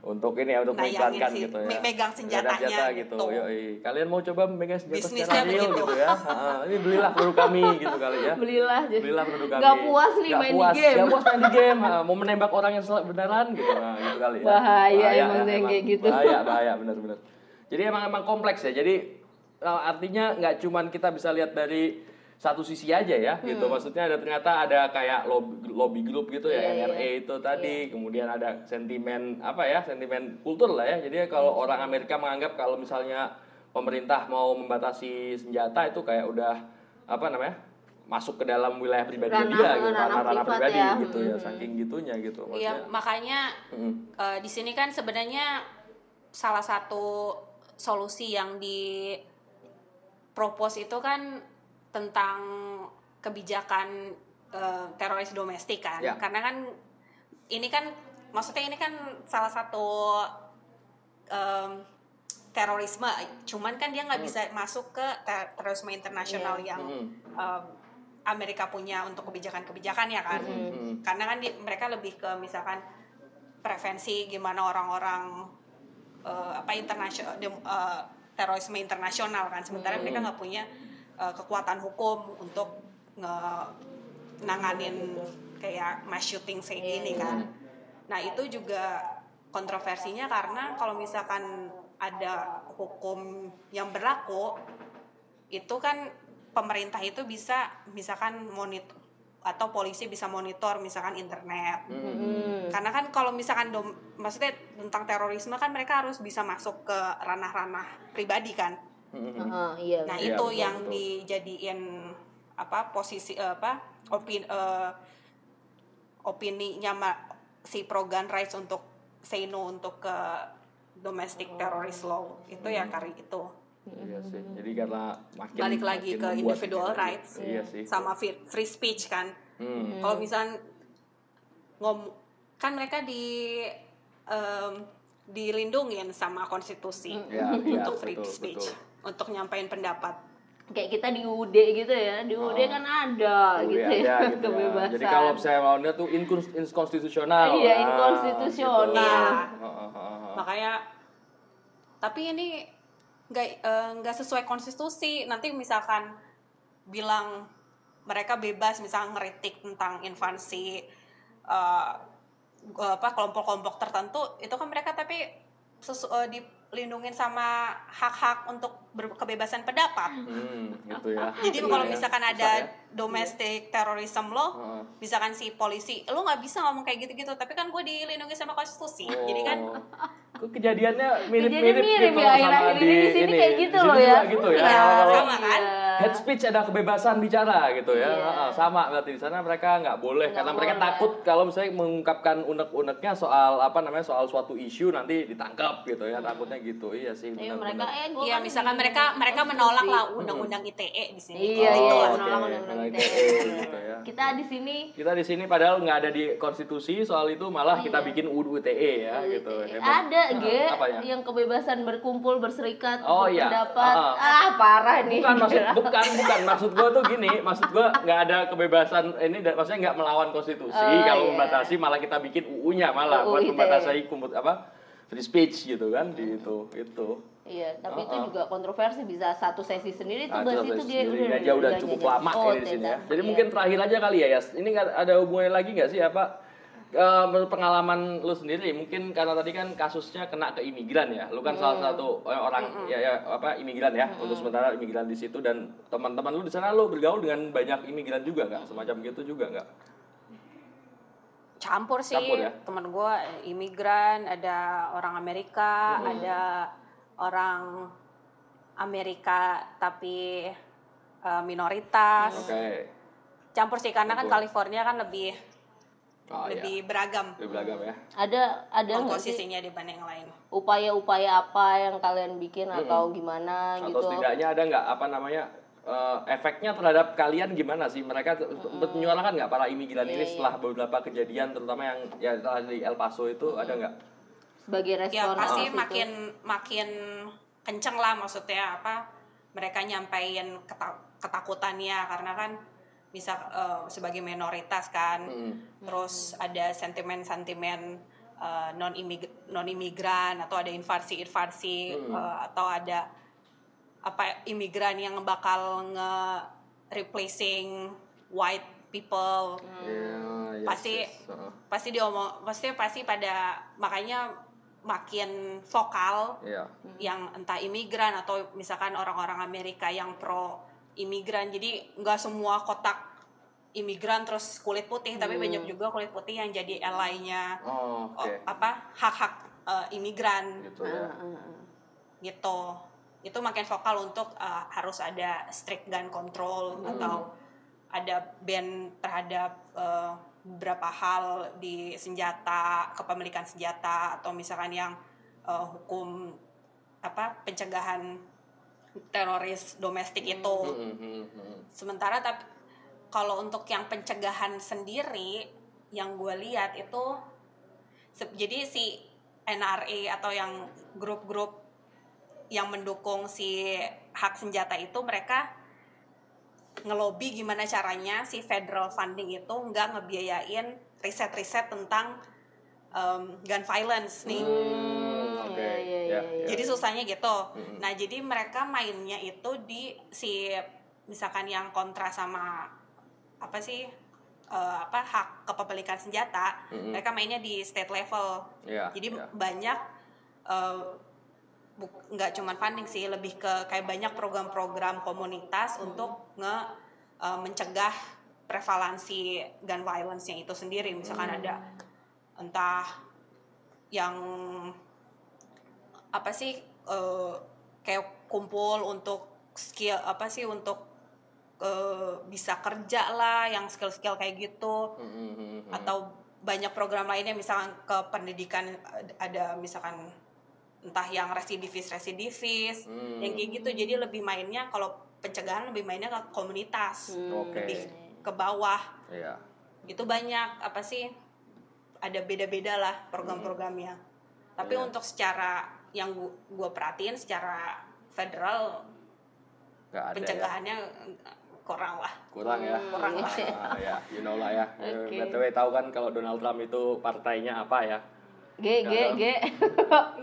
Untuk ini ya untuk Nayangin mengiklankan si- gitu ya. me- megang Senjata senjatanya gitu. gitu. Yoi. Kalian mau coba megang senjata Bisnisnya secara real gitu ya? Ah, ini belilah produk kami gitu kali ya. belilah jadi Belilah produk kami. Gak puas nih Nggak main puas, di game nggak puas main di game. Ah, mau menembak orang yang beneran gitu. Nah, gitu kali ya. Bahaya emang ya, yang kayak gitu. Bahaya, bahaya benar-benar. Jadi emang emang kompleks ya. Jadi eh, artinya nggak cuman kita bisa lihat dari satu sisi aja ya gitu. Hmm. Maksudnya ada ternyata ada kayak lobby, lobby group gitu ya, Iya, NRA itu tadi. Kemudian ada sentimen apa ya? Sentimen kultur lah ya. Jadi kalau Hmm. orang Amerika menganggap kalau misalnya pemerintah mau membatasi senjata itu kayak udah apa namanya? masuk ke dalam wilayah pribadi Ranah- dia gitu, ranah ranah-ranah pribadi ya. gitu ya, Hmm. saking gitunya gitu. Iya, Maksudnya, makanya mm, eh, di sini kan sebenarnya salah satu solusi yang di propose itu kan tentang kebijakan eh, teroris domestik kan. Ya. Karena kan ini kan maksudnya ini kan salah satu em, terorisme, cuman kan dia nggak bisa masuk ke ter- terorisme internasional yang mm, em, Amerika punya untuk kebijakan-kebijakan ya kan? Mm, karena kan di- mereka lebih ke misalkan prevensi gimana orang-orang eh, apa internasional terorisme internasional kan. Sementara mereka nggak punya eh, kekuatan hukum untuk nge nanganin kayak mass shooting kayak gini kan. nah itu juga kontroversinya karena kalau misalkan ada hukum yang berlaku itu kan pemerintah itu bisa misalkan monitor atau polisi bisa monitor misalkan internet. Hmm. karena kan kalau misalkan dom, maksudnya tentang terorisme kan mereka harus bisa masuk ke ranah-ranah pribadi kan mm, mm. Heeh, iya nah Iya, itu betul, yang betul. dijadiin apa posisi eh, apa opini eh, opininya si pro gun rights untuk say no untuk ke domestic terrorist law itu Hmm. ya kari itu Iya sih. Jadi karena makin balik lagi makin ke individual kita- rights Iya sih. sama free, speech kan Hmm. kalau misalnya ngom kan mereka di em, dilindungin sama konstitusi iya, untuk free betul, speech betul. Untuk nyampain pendapat kayak kita di UUD gitu ya di UUD kan ada Oh, gitu ya gitu ya. kebebasan Jadi kalau saya maunya tuh inkons- inkonstitusional. Iya, Ah, inkonstitusional. gitu. Iya. Heeh, heeh, heeh. makanya tapi ini nggak eh, nggak sesuai konstitusi nanti misalkan bilang mereka bebas misalnya ngeritik tentang invasi eh, apa kelompok-kelompok tertentu itu kan mereka tapi sesu, eh, dilindungin sama hak-hak untuk berkebebasan pendapat Hmm, gitu ya. jadi Iya, kalau ya. misalkan ada ya. Domestic terrorism law Heeh. misalkan si polisi lu nggak bisa ngomong kayak gitu-gitu tapi kan gue dilindungi sama konstitusi jadi kan Oh. Kok kejadiannya mirip-mirip mirip gitu ya, sama ini di sini kayak gitu di sini loh ya. gitu ya. Iya, Kalau sama kan? Head speech ada kebebasan bicara gitu ya. Iya. Heeh, sama berarti di sana mereka nggak boleh Nggak karena mereka boleh. takut kalau misalnya mengungkapkan unek-uneknya soal apa namanya soal suatu isu nanti ditangkap gitu ya. Takutnya gitu. Iya sih Iya, mereka Iya, kan misalkan di mereka mereka menolak lah undang-undang ITE di sini. Iya, Oh, iya, oke. menolak undang-undang Menolak ITE. ITE gitu ya. Kita di sini Kita di sini padahal nggak ada di konstitusi soal itu malah kita Iya. bikin UU ITE ya gitu. Hebat. ada, Nah, Ge, ya? yang kebebasan berkumpul, berserikat, Oh, iya. berpendapat. Ah, Ah, parah nih. bukan maksud bukan bukan maksud gua tuh gini maksud gua nggak ada kebebasan ini maksudnya nggak melawan konstitusi Oh, kalau iya. membatasi malah kita bikin UU-nya malah UU buat ITE. membatasi kumpul apa free speech gitu kan di itu itu Iya, tapi itu Oh, oh. juga kontroversi bisa satu sesi sendiri tuh Nah, bahas itu itu Ge. sendiri aja udah cukup jangan. lama Oh, ini di sini ya. Jadi Iya. mungkin terakhir aja kali ya, Yas. Ini nggak ada hubungannya lagi nggak sih apa eh, menurut pengalaman lu sendiri mungkin karena tadi kan kasusnya kena ke imigran ya. Lu kan salah satu eh, orang ya, ya apa imigran ya. Untuk sementara imigran di situ dan teman-teman lu di sana lu bergaul dengan banyak imigran juga nggak? Semacam gitu juga nggak? Campur sih. Campur ya? Temen gue imigran, ada orang Amerika, ada orang Amerika tapi eh, minoritas. Oke. Campur sih karena kan Campur. California kan lebih Oh, iya. lebih beragam Lebih beragam ya. Ada ada nggak sih komposisinya dibanding yang lain. upaya-upaya apa yang kalian bikin atau gimana atau gitu? setidaknya ada nggak apa namanya eh, efeknya terhadap kalian gimana sih mereka t- menyuarakan nggak para imigran Iya, ini iya. setelah beberapa kejadian terutama yang ya di El Paso itu ada nggak Sebagai respon ya pasti atas itu. makin makin kenceng lah maksudnya apa mereka nyampain keta- ketakutannya karena kan bisa eh, sebagai minoritas kan Mm. terus ada sentimen-sentimen non non imigran atau ada invasi invasi Hmm. atau ada apa imigran yang bakal nge replacing white people Ya, yes, Pasti- yes. Heeh. pasti diomong pasti pasti pada makanya makin vokal Iya. yang entah imigran atau misalkan orang-orang Amerika yang pro imigran jadi nggak semua kotak imigran terus kulit putih tapi banyak juga kulit putih yang jadi ally-nya oh, oh, apa hak-hak eh, imigran. Gitu ya. Gitu. Itu makin vokal untuk eh, harus ada strict gun control atau ada ban terhadap eh, beberapa hal di senjata kepemilikan senjata atau misalkan yang eh, hukum apa pencegahan teroris domestik itu Mm, mm, mm. sementara tapi kalau untuk yang pencegahan sendiri yang gue lihat itu jadi si NRA atau yang grup-grup yang mendukung si hak senjata itu mereka ngelobi gimana caranya si federal funding itu nggak ngebiayain riset-riset tentang um, gun violence nih. Hmm, oke iya, iya, Ya, iya, ya. Jadi susahnya gitu. Mm-mm. Nah, jadi mereka mainnya itu di si misalkan yang kontra sama apa sih eh, apa hak kepemilikan senjata, Mm-mm. mereka mainnya di state level. Ya, Jadi ya. banyak buk- nggak cuman funding sih, lebih ke kayak banyak program-program komunitas untuk nge eh, mencegah prevalensi gun violence-nya itu sendiri. Misalkan ada entah yang apa sih eh, kayak kumpul untuk skill apa sih untuk eh, bisa kerja lah yang skill-skill kayak gitu Mm, mm, mm, mm. atau banyak program lainnya misalkan ke pendidikan ad- ada misalkan entah yang residivis residivis Hmm. yang kayak gitu jadi lebih mainnya kalau pencegahan lebih mainnya ke komunitas Oke. lebih ke bawah Iya. itu banyak apa sih ada beda-beda lah program-programnya tapi Iya. untuk secara yang gue perhatiin secara federal ada ya. pencegahannya kurang lah Kurang ya. Kurang lah. Ah, ya, you know lah ya. Oke. BTW tahu kan kalau Donald Trump itu partainya apa ya? G G G.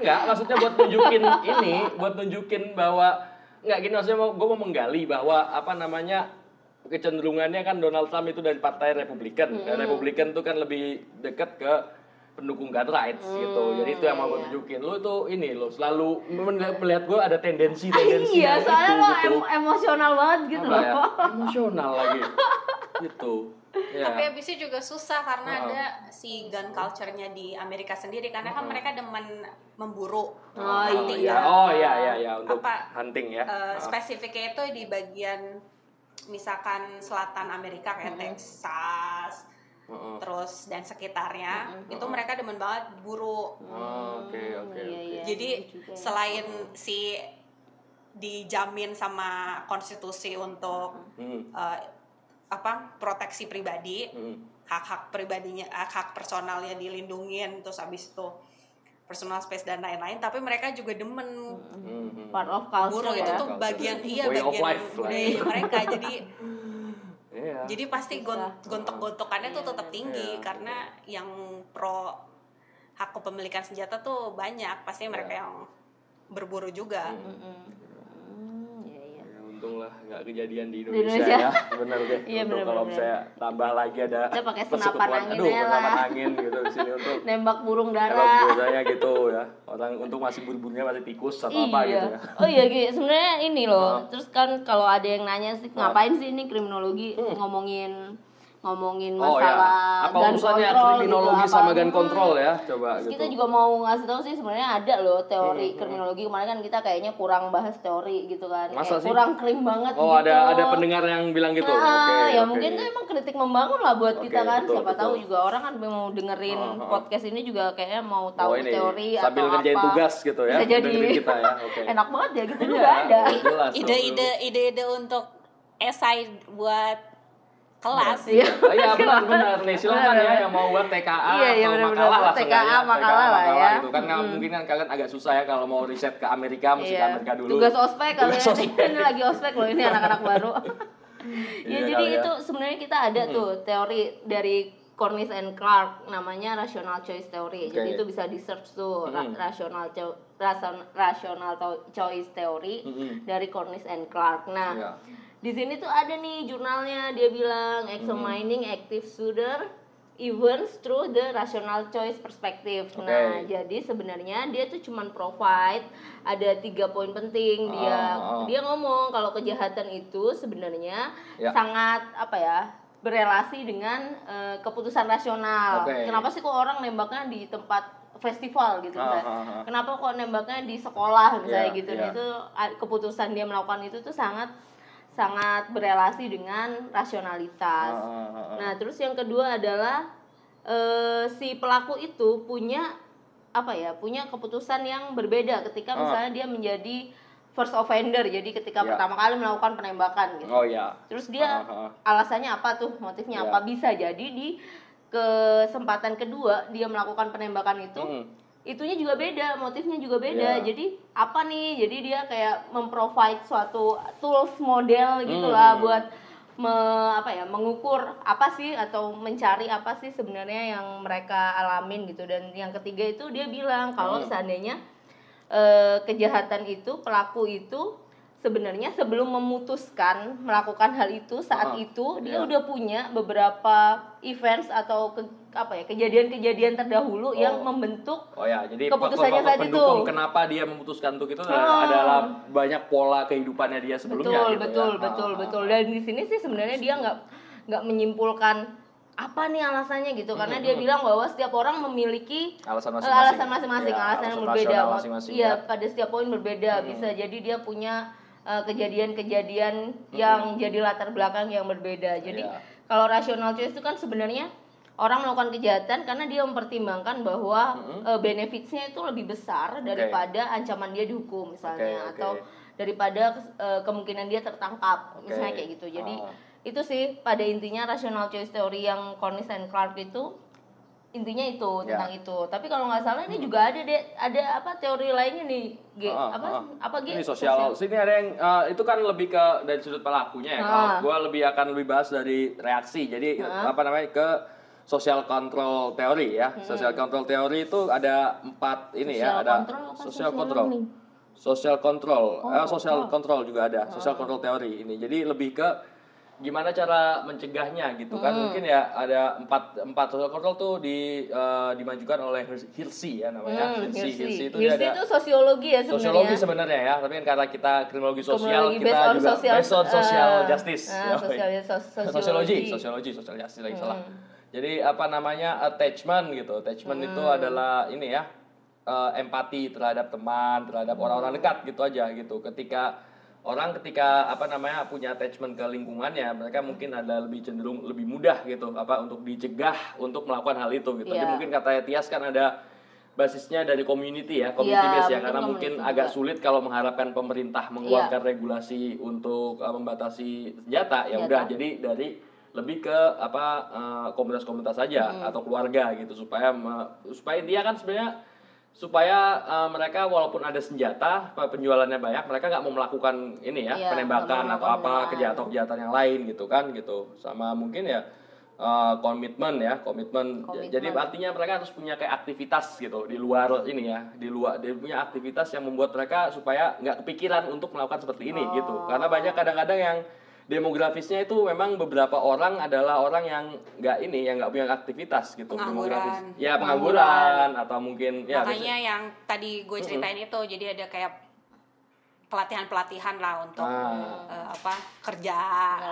Enggak, maksudnya buat nunjukin ini, buat nunjukin bahwa enggak gini maksudnya mau gue mau menggali bahwa apa namanya kecenderungannya kan Donald Trump itu dari partai Republikan. Dan Republikan itu kan lebih dekat ke pendukung gun rights gitu. Jadi itu yang mau gue iya. tunjukin. Lu tuh ini lo selalu melihat, melihat gue ada tendensi-tendensi iya, yang soalnya itu, lo gitu. em- emosional banget gitu Apa ya? loh. Emosional lagi. gitu. Ya. tapi habis itu juga susah karena Oh. ada si gun culture-nya di Amerika sendiri karena kan mereka demen memburu Oh, hunting iya. kan. Oh iya iya iya untuk Apa, hunting ya. Eh, Ah. spesifiknya itu di bagian misalkan selatan Amerika kayak Texas Heeh. terus dan sekitarnya itu mereka demen banget buru Oh, Oke oke iya, oke. iya. jadi juga ya. selain si dijamin sama konstitusi untuk Hmm. eh, apa proteksi pribadi Hmm. hak-hak pribadinya hak-hak personalnya dilindungin terus habis itu personal space dan lain-lain tapi mereka juga demen Hmm. part of culture buru itu ya. tuh bagian iya Way bagian life budaya mereka jadi Iya. jadi pasti gon- gontok-gontokannya tuh tetap tinggi Iya. karena yang pro hak kepemilikan senjata tuh banyak pasti mereka Iya. yang berburu juga Hmm, iya, iya. Ya, untung lah nggak kejadian di Di Indonesia, Indonesia. ya benar deh Iya, bener, kalau bener. saya tambah lagi ada Kita pakai senapan angin aduh senapan angin gitu di sini untuk Nembak burung kalau dara. biasanya gitu ya orang untuk masih buru-burunya masih tikus atau apa iya. gitu ya Oh iya Gi, sebenarnya ini loh. Oh. Terus kan kalau ada yang nanya sih ngapain sih ini kriminologi ngomongin ngomongin Hmm. oh ya masalah apa gun urusannya control kriminologi gitu, sama apa. gun Hmm. control ya coba Terus gitu kita juga mau ngasih tahu sih sebenarnya ada loh Hmm, teori kriminologi kemarin kan kita kayaknya kurang bahas teori gitu kan. Masa Kayak sih? kurang krim banget oh gitu. ada ada pendengar yang bilang gitu Nah, oke ya oke. mungkin tuh emang kritik membangun lah buat Oke, kita kan. betul, Siapa tahu betul. juga orang kan mau dengerin Oh, oh. podcast ini juga kayaknya mau tahu Oh, ini, teori sambil atau ngerjain apa. tugas gitu ya, Bisa jadi. kita ya, oke. Enak banget ya gitu Iya, juga ada. jelas dong, ide-ide ide-ide untuk esai buat kelas. Oh iya benar benar nih silakan ya yang mau buat TKA Iya, iya, atau benar, makalah benar. lah TKA, seenggaknya. makalah lah ya. gitu kan nggak mungkin kan kalian agak susah ya kalau mau riset ke Amerika mesti ke Iya. Amerika dulu Tugas ospek kali Tugas ya. ospek. Ini lagi ospek loh ini anak-anak baru. ya Iya jadi ya. itu sebenarnya kita ada tuh teori dari Cornish and Clark namanya rational choice theory. Jadi Oke. itu bisa di search tuh ra- Mm. rational cho- rason- rational to- choice theory Mm-mm. dari Cornish and Clark. Nah, Iya. Di sini tuh ada nih jurnalnya dia bilang examining active shooter events through the rational choice perspective. Oke. Nah, jadi sebenarnya dia tuh cuman provide ada tiga poin penting dia Oh, oh. dia ngomong kalau kejahatan itu sebenarnya Ya. sangat apa ya berelasi dengan eh, keputusan rasional. Oke. Kenapa sih kok orang nembaknya di tempat festival gitu misalnya? ah, ah. Kenapa kok nembaknya di sekolah misalnya Ya, gitu? ya. Nah, itu keputusan dia melakukan itu tuh sangat sangat berelasi dengan rasionalitas. Ah, ah, ah. Nah, terus yang kedua adalah eh, si pelaku itu punya apa ya? Punya keputusan yang berbeda ketika misalnya dia menjadi first offender. Jadi ketika Ya. pertama kali melakukan penembakan gitu. oh ya Terus dia alasannya apa tuh? Motifnya Ya. apa? Bisa jadi di kesempatan kedua dia melakukan penembakan itu Mm. Itunya juga beda, motifnya juga beda. Iya. Jadi apa nih? Jadi dia kayak memprovide suatu tools model Hmm. gitulah buat me- apa ya mengukur apa sih atau mencari apa sih sebenarnya yang mereka alamin gitu. Dan yang ketiga itu dia bilang kalau Hmm. seandainya eh, kejahatan itu pelaku itu sebenarnya sebelum memutuskan melakukan hal itu saat Ah, itu dia iya. udah punya beberapa events atau ke- apa ya kejadian-kejadian terdahulu yang Oh. membentuk Oh ya, jadi Keputusannya saat itu. kenapa dia memutuskan untuk itu adalah, Ah. adalah banyak pola kehidupannya dia sebelumnya betul gitu betul ya. betul Ah, betul ah, dan di sini sih sebenarnya dia nggak nggak menyimpulkan apa nih alasannya gitu karena dia bilang bahwa setiap orang memiliki ah. alasan eh, masing-masing. alasan masing-masing Iya, alasan yang berbeda rasional iya ya. pada setiap poin berbeda bisa jadi dia punya eh, kejadian-kejadian yang jadi latar belakang yang berbeda jadi Iya. kalau rational choice itu kan sebenarnya orang melakukan kejahatan karena dia mempertimbangkan bahwa eh, benefitsnya itu lebih besar daripada ancaman dia dihukum misalnya Oke, oke. atau daripada eh, kemungkinan dia tertangkap Oke. misalnya kayak gitu jadi Ah. itu sih pada intinya rational choice theory yang Cornish and Clark itu intinya itu Ya. tentang itu tapi kalau nggak salah ini juga ada deh ada apa teori lainnya nih G Ah, apa ah. apa G Ini sosial, sini ada yang eh, itu kan lebih ke dari sudut pelakunya ya. Kalau Ah. gua lebih akan lebih bahas dari reaksi. Jadi apa namanya ke social control teori ya. Social control teori itu ada empat ini ya, Social ada control social control. learning? Social control, Oh, eh, social control juga ada, social control teori ini. Jadi lebih ke gimana cara mencegahnya gitu kan Hmm. mungkin ya ada empat empat social control tuh di eh, dimajukan oleh Hirsi ya namanya Hmm, Hirsi Hirsi. Hirsi itu Hirsi ada itu sosiologi ya sebenarnya. sosiologi sebenarnya ya tapi kan karena kita kriminologi sosial Kriminologi kita juga social- based on social justice ah, Ya, sosial- baik. sos- sosiologi sosiologi. sosiologi social justice lagi salah Hmm. Jadi apa namanya attachment gitu attachment itu Hmm. adalah ini ya eh, empati terhadap teman terhadap Hmm. orang-orang dekat gitu aja gitu ketika orang ketika apa namanya punya attachment ke lingkungannya mereka mungkin ada lebih cenderung lebih mudah gitu apa untuk dicegah untuk melakukan hal itu gitu jadi Iya. mungkin kata Tias kan ada basisnya dari community ya community Iya, base ya karena mungkin community agak juga. sulit kalau mengharapkan pemerintah mengeluarkan regulasi untuk uh, membatasi senjata ya udah jadi dari lebih ke apa uh, komunitas-komunitas saja atau keluarga gitu supaya me- supaya dia kan sebenarnya supaya uh, mereka walaupun ada senjata penjualannya banyak mereka nggak mau melakukan ini ya Iya, penembakan atau apa melakukan. kejahatan kejahatan yang lain gitu kan gitu. Sama mungkin ya uh, komitmen ya komitmen. Komitmen. jadi artinya mereka harus punya kayak aktivitas gitu di luar ini ya di luar dia punya aktivitas yang membuat mereka supaya nggak kepikiran untuk melakukan seperti ini gitu. Karena banyak kadang-kadang yang demografisnya itu memang beberapa orang adalah orang yang nggak ini yang nggak punya aktivitas gitu Pengangguran. demografis ya pengangguran atau mungkin ya makanya yang tadi gue ceritain itu jadi ada kayak pelatihan pelatihan lah untuk Ah. eh, apa kerja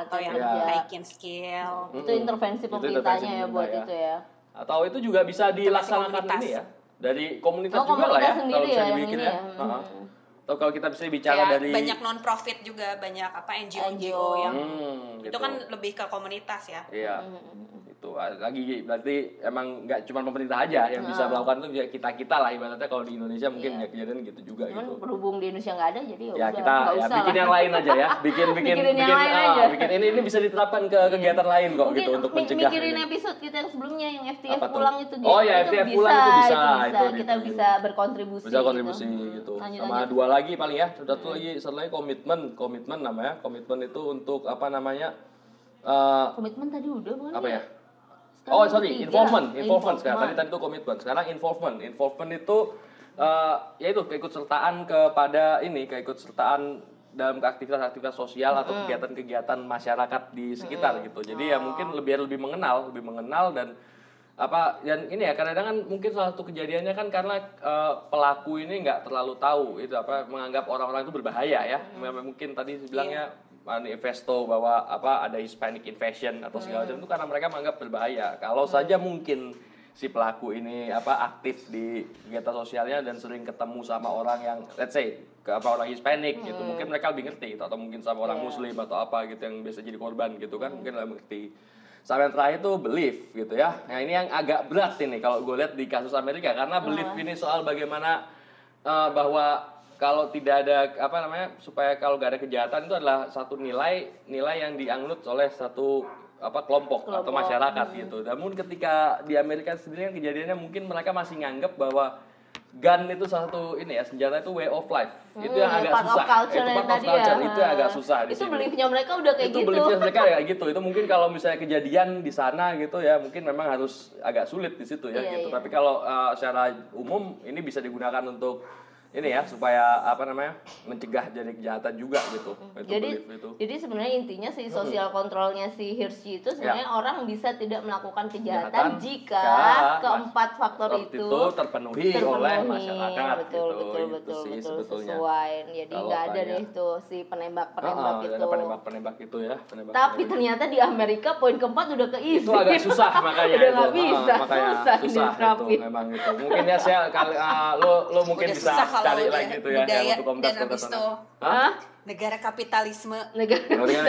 atau yang kerja. naikin skill Itu intervensi Itu pemerintahnya intervensi ya buat pemerintah, itu ya. atau itu juga bisa dilaksanakan komunitas. ini ya dari komunitas Oh, juga lah ya komunitas sendiri kalau bisa ya dibikin ya, ya. Heeh. Hmm. Atau kalau kita bisa bicara Kayak dari banyak non profit juga banyak apa NGO NGO yang Hmm, itu gitu. kan lebih ke komunitas ya. Iya, Hmm, itu ah, lagi berarti emang nggak cuma pemerintah aja yang bisa melakukan itu ya kita kita lah ibaratnya kalau di Indonesia mungkin Iya. ya kejadian gitu juga Cuman gitu. berhubung di Indonesia nggak ada jadi ya, Ya udah, kita ya usah bikin lah. yang lain aja ya, bikin bikin Mikirin yang bikin ah, aja. bikin ini ini bisa diterapkan ke kegiatan lain kok Mungkin gitu untuk mencegah. mikirin episode kita yang sebelumnya yang FTF Apa tuh? pulang itu Oh, ya, itu FTF pulang itu bisa, itu kita gitu. bisa berkontribusi bisa kontribusi gitu. Lanjut, Sama lanjut. dua lagi paling ya, sudah tuh lagi satu lagi komitmen, komitmen namanya. Komitmen itu untuk apa namanya? eh, komitmen tadi udah bukan apa ya? Sekarang Oh sorry, involvement, involvement sekarang. Tadi tadi itu komitmen. Sekarang involvement. Involvement itu eh ya itu keikutsertaan kepada ini, keikutsertaan dalam aktivitas-aktivitas sosial atau kegiatan-kegiatan masyarakat di sekitar gitu. Jadi ya mungkin lebih lebih mengenal, lebih mengenal dan apa dan ini ya kadang-kadang kan mungkin salah satu kejadiannya kan karena eh, pelaku ini nggak terlalu tahu itu apa menganggap orang-orang itu berbahaya ya mungkin tadi bilangnya manifesto bahwa apa ada Hispanic invasion atau segala macam itu karena mereka menganggap berbahaya. Kalau saja mungkin si pelaku ini apa aktif di kegiatan sosialnya dan sering ketemu sama orang yang let's say ke apa orang Hispanic gitu mungkin mereka lebih ngerti gitu atau mungkin sama orang Iya. Muslim atau apa gitu yang biasa jadi korban gitu kan mungkin lebih ngerti. Sama yang terakhir tuh belief gitu ya. Nah ini yang agak berat ini kalau gue lihat di kasus Amerika karena belief ini soal bagaimana eh, bahwa kalau tidak ada apa namanya supaya kalau gak ada kejahatan itu adalah satu nilai nilai yang dianut oleh satu apa kelompok, atau Kelompok. masyarakat gitu. Namun ketika di Amerika sendiri kan kejadiannya mungkin mereka masih nganggap bahwa gun itu salah satu ini ya senjata itu way of life. itu yang Hmm, agak part of susah. culture itu yang part of tadi culture ya. itu yang agak susah di itu beliefnya mereka udah kayak itu gitu beliefnya mereka kayak gitu itu mungkin kalau misalnya kejadian di sana gitu ya mungkin memang harus agak sulit di situ ya Iya, gitu iya. tapi kalau uh, secara umum ini bisa digunakan untuk ini ya supaya apa namanya mencegah jadi kejahatan juga gitu. Itu Hmm, jadi belief itu. jadi sebenarnya intinya si sosial kontrolnya si Hirschi itu sebenarnya orang bisa tidak melakukan kejahatan Kejahatan jika jika keempat faktor Seperti itu, terpenuhi, oleh masyarakat betul gitu. betul Itu betul sih betul sebetulnya. sesuai. Jadi Kalau nggak ada deh tuh si penembak Ah, penembak ah, itu. ada penembak-penembak itu ya penembak tapi ternyata di Amerika poin keempat udah keisi itu agak susah makanya udah itu. nggak Ah, bisa makanya susah, susah itu memang itu. Mungkin ya saya kali ah, lo lo mungkin Udah bisa susah kalau cari lagi gitu ya yang budaya untuk komunitas dan itu Hah? negara kapitalisme Negara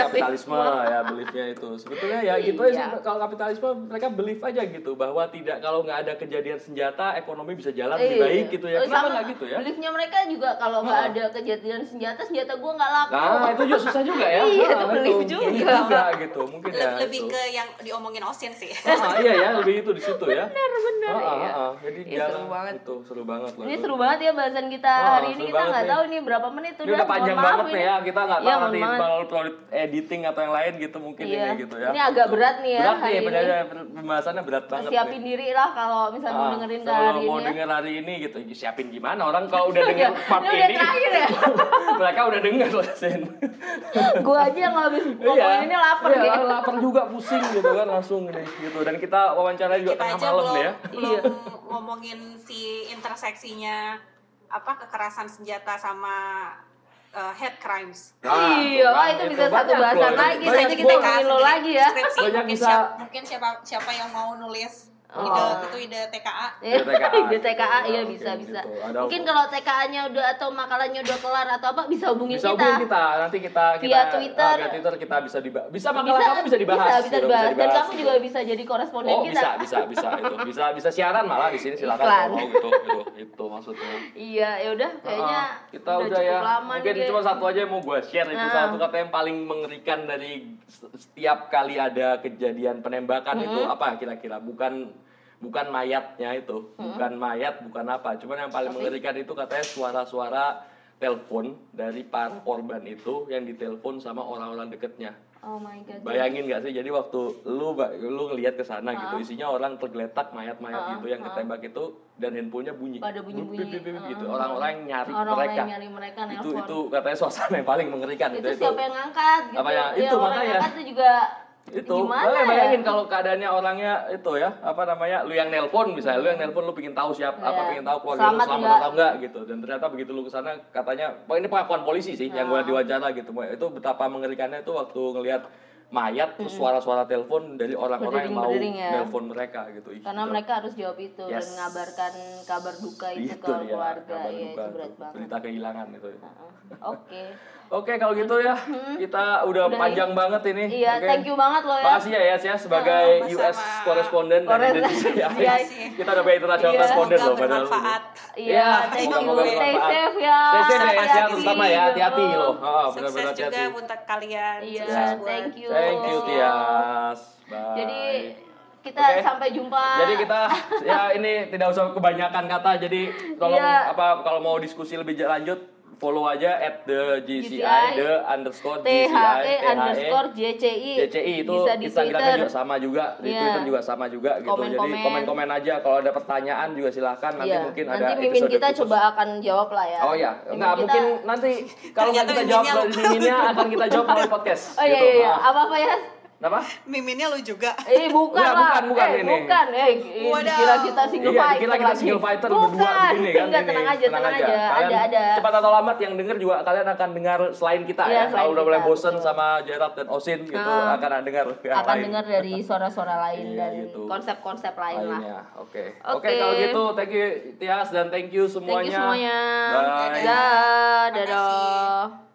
kapitalisme ya beliefnya itu sebetulnya ya gitu aja Iya. kalau kapitalisme mereka belief aja gitu bahwa tidak kalau nggak ada kejadian senjata ekonomi bisa jalan lebih Iya. baik gitu ya Oh, kenapa sama nggak gitu ya Beliefnya mereka juga kalau nggak Oh. ada kejadian senjata, senjata gua nggak laku. nah itu juga susah juga ya Iya, Nah, itu belief juga. juga gitu mungkin ya Le- lebih itu. ke yang diomongin Osin sih Ah, iya ya lebih itu di situ ya Bener bener Ah, ah, iya. ah. jadi jalan seru banget. itu seru banget loh Ini seru banget ya bahasan kita hari ini kita nggak tahu nih berapa menit udah panjang maaf banget nih ini. ya kita nggak Iya, tahu mohon nanti kalau editing atau yang lain gitu mungkin Iya. ini gitu ya Ini agak berat nih ya berat nih hari ini. benar pembahasannya berat banget Siapin nih. diri lah kalau misalnya mau Ah, dengerin kalau hari mau ini ya. denger hari ini gitu siapin gimana orang kalau udah denger part Ini udah ini terakhir ya? mereka udah denger loh Sen Gua aja yang habis ngomongin ini lapar iya, gitu. lapar juga pusing gitu kan langsung nih gitu dan kita wawancara juga kita tengah malam belum nih ya belum Iya. ngomongin si interseksinya apa kekerasan senjata sama uh, hate crimes Ah, Iya, kan, wah, itu bisa satu bahasan lagi. Gua- kita kasih lo lagi ya. deskripsi. Banyak mungkin bisa- siapa, mungkin siapa siapa yang mau nulis Oh. ide itu ide TKA Iya, Di TKA. di TKA iya Oke, bisa gitu. bisa. Ada- Mungkin kalau TKA-nya udah atau makalahnya udah kelar atau apa bisa hubungin bisa kita. hubungin kita nanti kita Via kita Twitter. ah, via Twitter kita bisa dibahas bisa makalah kamu bisa dibahas Bisa, bisa gitu, dibahas. Dan dibahas, kamu gitu. juga bisa jadi koresponden Oh kita. bisa bisa bisa itu bisa bisa siaran malah di sini silakan Iklan. kalau mau gitu itu itu maksudnya. Iya, ya udah kayaknya Ah, kita udah, cukup ya lama mungkin nih. cuma satu aja yang mau gue share itu Ah. satu kata yang paling mengerikan dari setiap kali ada kejadian penembakan itu Mm-hmm. apa kira-kira bukan bukan mayatnya itu bukan mayat bukan apa cuman yang paling Tapi? mengerikan itu katanya suara-suara telepon dari para korban itu yang ditelepon sama orang-orang deketnya Oh my god. Bayangin gak sih, jadi waktu lu lu ngelihat ke sana gitu, isinya orang tergeletak mayat-mayat Ah, gitu yang ketembak itu dan handphonenya bunyi. Pada bunyi-bunyi. Gitu. Ah. Orang-orang yang nyari mereka. yang nyari mereka itu nelpon. itu katanya suasana yang paling mengerikan itu itu. siapa yang ngangkat gitu. Apa ya? Ya, Itu orang makanya. yang ngangkat itu juga itu gimana ya? bayangin kalau keadaannya orangnya itu ya apa namanya lu yang nelpon misalnya lu yang nelpon lu pingin tahu siapa apa Iya. pingin tahu keluarga Selamat lu selamat atau enggak gitu dan ternyata begitu lu ke sana katanya ini pengakuan polisi sih yang gue Ah. diwawancara gitu itu betapa mengerikannya itu waktu ngelihat mayat terus suara-suara telepon dari orang-orang yang mau ya. nelpon mereka gitu Ih, karena itu- mereka harus jawab itu dan Yes. mengabarkan kabar duka itu, itu ke dia keluarga kabar ya duka itu berat banget berita kehilangan itu Heeh. oke oke kalau gitu ya kita udah, Udah panjang banget ini iya Oke. thank you banget loh ya Makasih ya Yas ya sebagai Sama-sama. US koresponden dari Indonesia. Iya. Kita udah punya international Iya. koresponden semoga loh padahal. iya Iya, thank you semoga stay safe ya Stay safe ya ya, Hati-hati. terutama ya hati-hati loh. Oh, sukses juga buat kalian Iya, thank you. Thank you. Tias. Bye. jadi kita Oke. sampai jumpa Jadi kita ya ini tidak usah kebanyakan kata. Jadi tolong Iya. apa kalau mau diskusi lebih lanjut follow aja at the GCI, GCI, the underscore THE GCI, underscore JCI JCI itu bisa di Instagramnya Twitter juga sama juga, di Iya. Twitter juga sama juga gitu. Jadi Komen-komen. aja kalau ada pertanyaan juga silahkan nanti Iya, mungkin nanti ada mimin episode kita khusus. coba akan jawab lah ya Oh ya, Mimin nggak kita- mungkin nanti kalau nggak kita jawab miminnya akan kita jawab melalui podcast. oh iya gitu. iya, iya. Ah. apa apa ya Kenapa? miminnya lu juga Eh bukan lah, bukan, bukan eh, ini. bukan, eh Waduh. dikira kita single Iya, fighter dikira kita lagi. single fighter bukan. berdua begini kan Enggak, ini. tenang aja, tenang, aja. Kalian Ada, ada. Cepat atau lambat yang denger juga kalian akan dengar selain kita Iya, ya. selain Kalau udah mulai bosen betul. sama Gerard dan Osin gitu Ah. akan dengar yang akan lain. dengar dari suara-suara lain Iya, dan gitu. konsep-konsep lain lah. lainnya. Oke. Oke. Oke, kalau gitu thank you Tias dan thank you semuanya. Thank you semuanya. Bye. Dah, Makasih. dadah.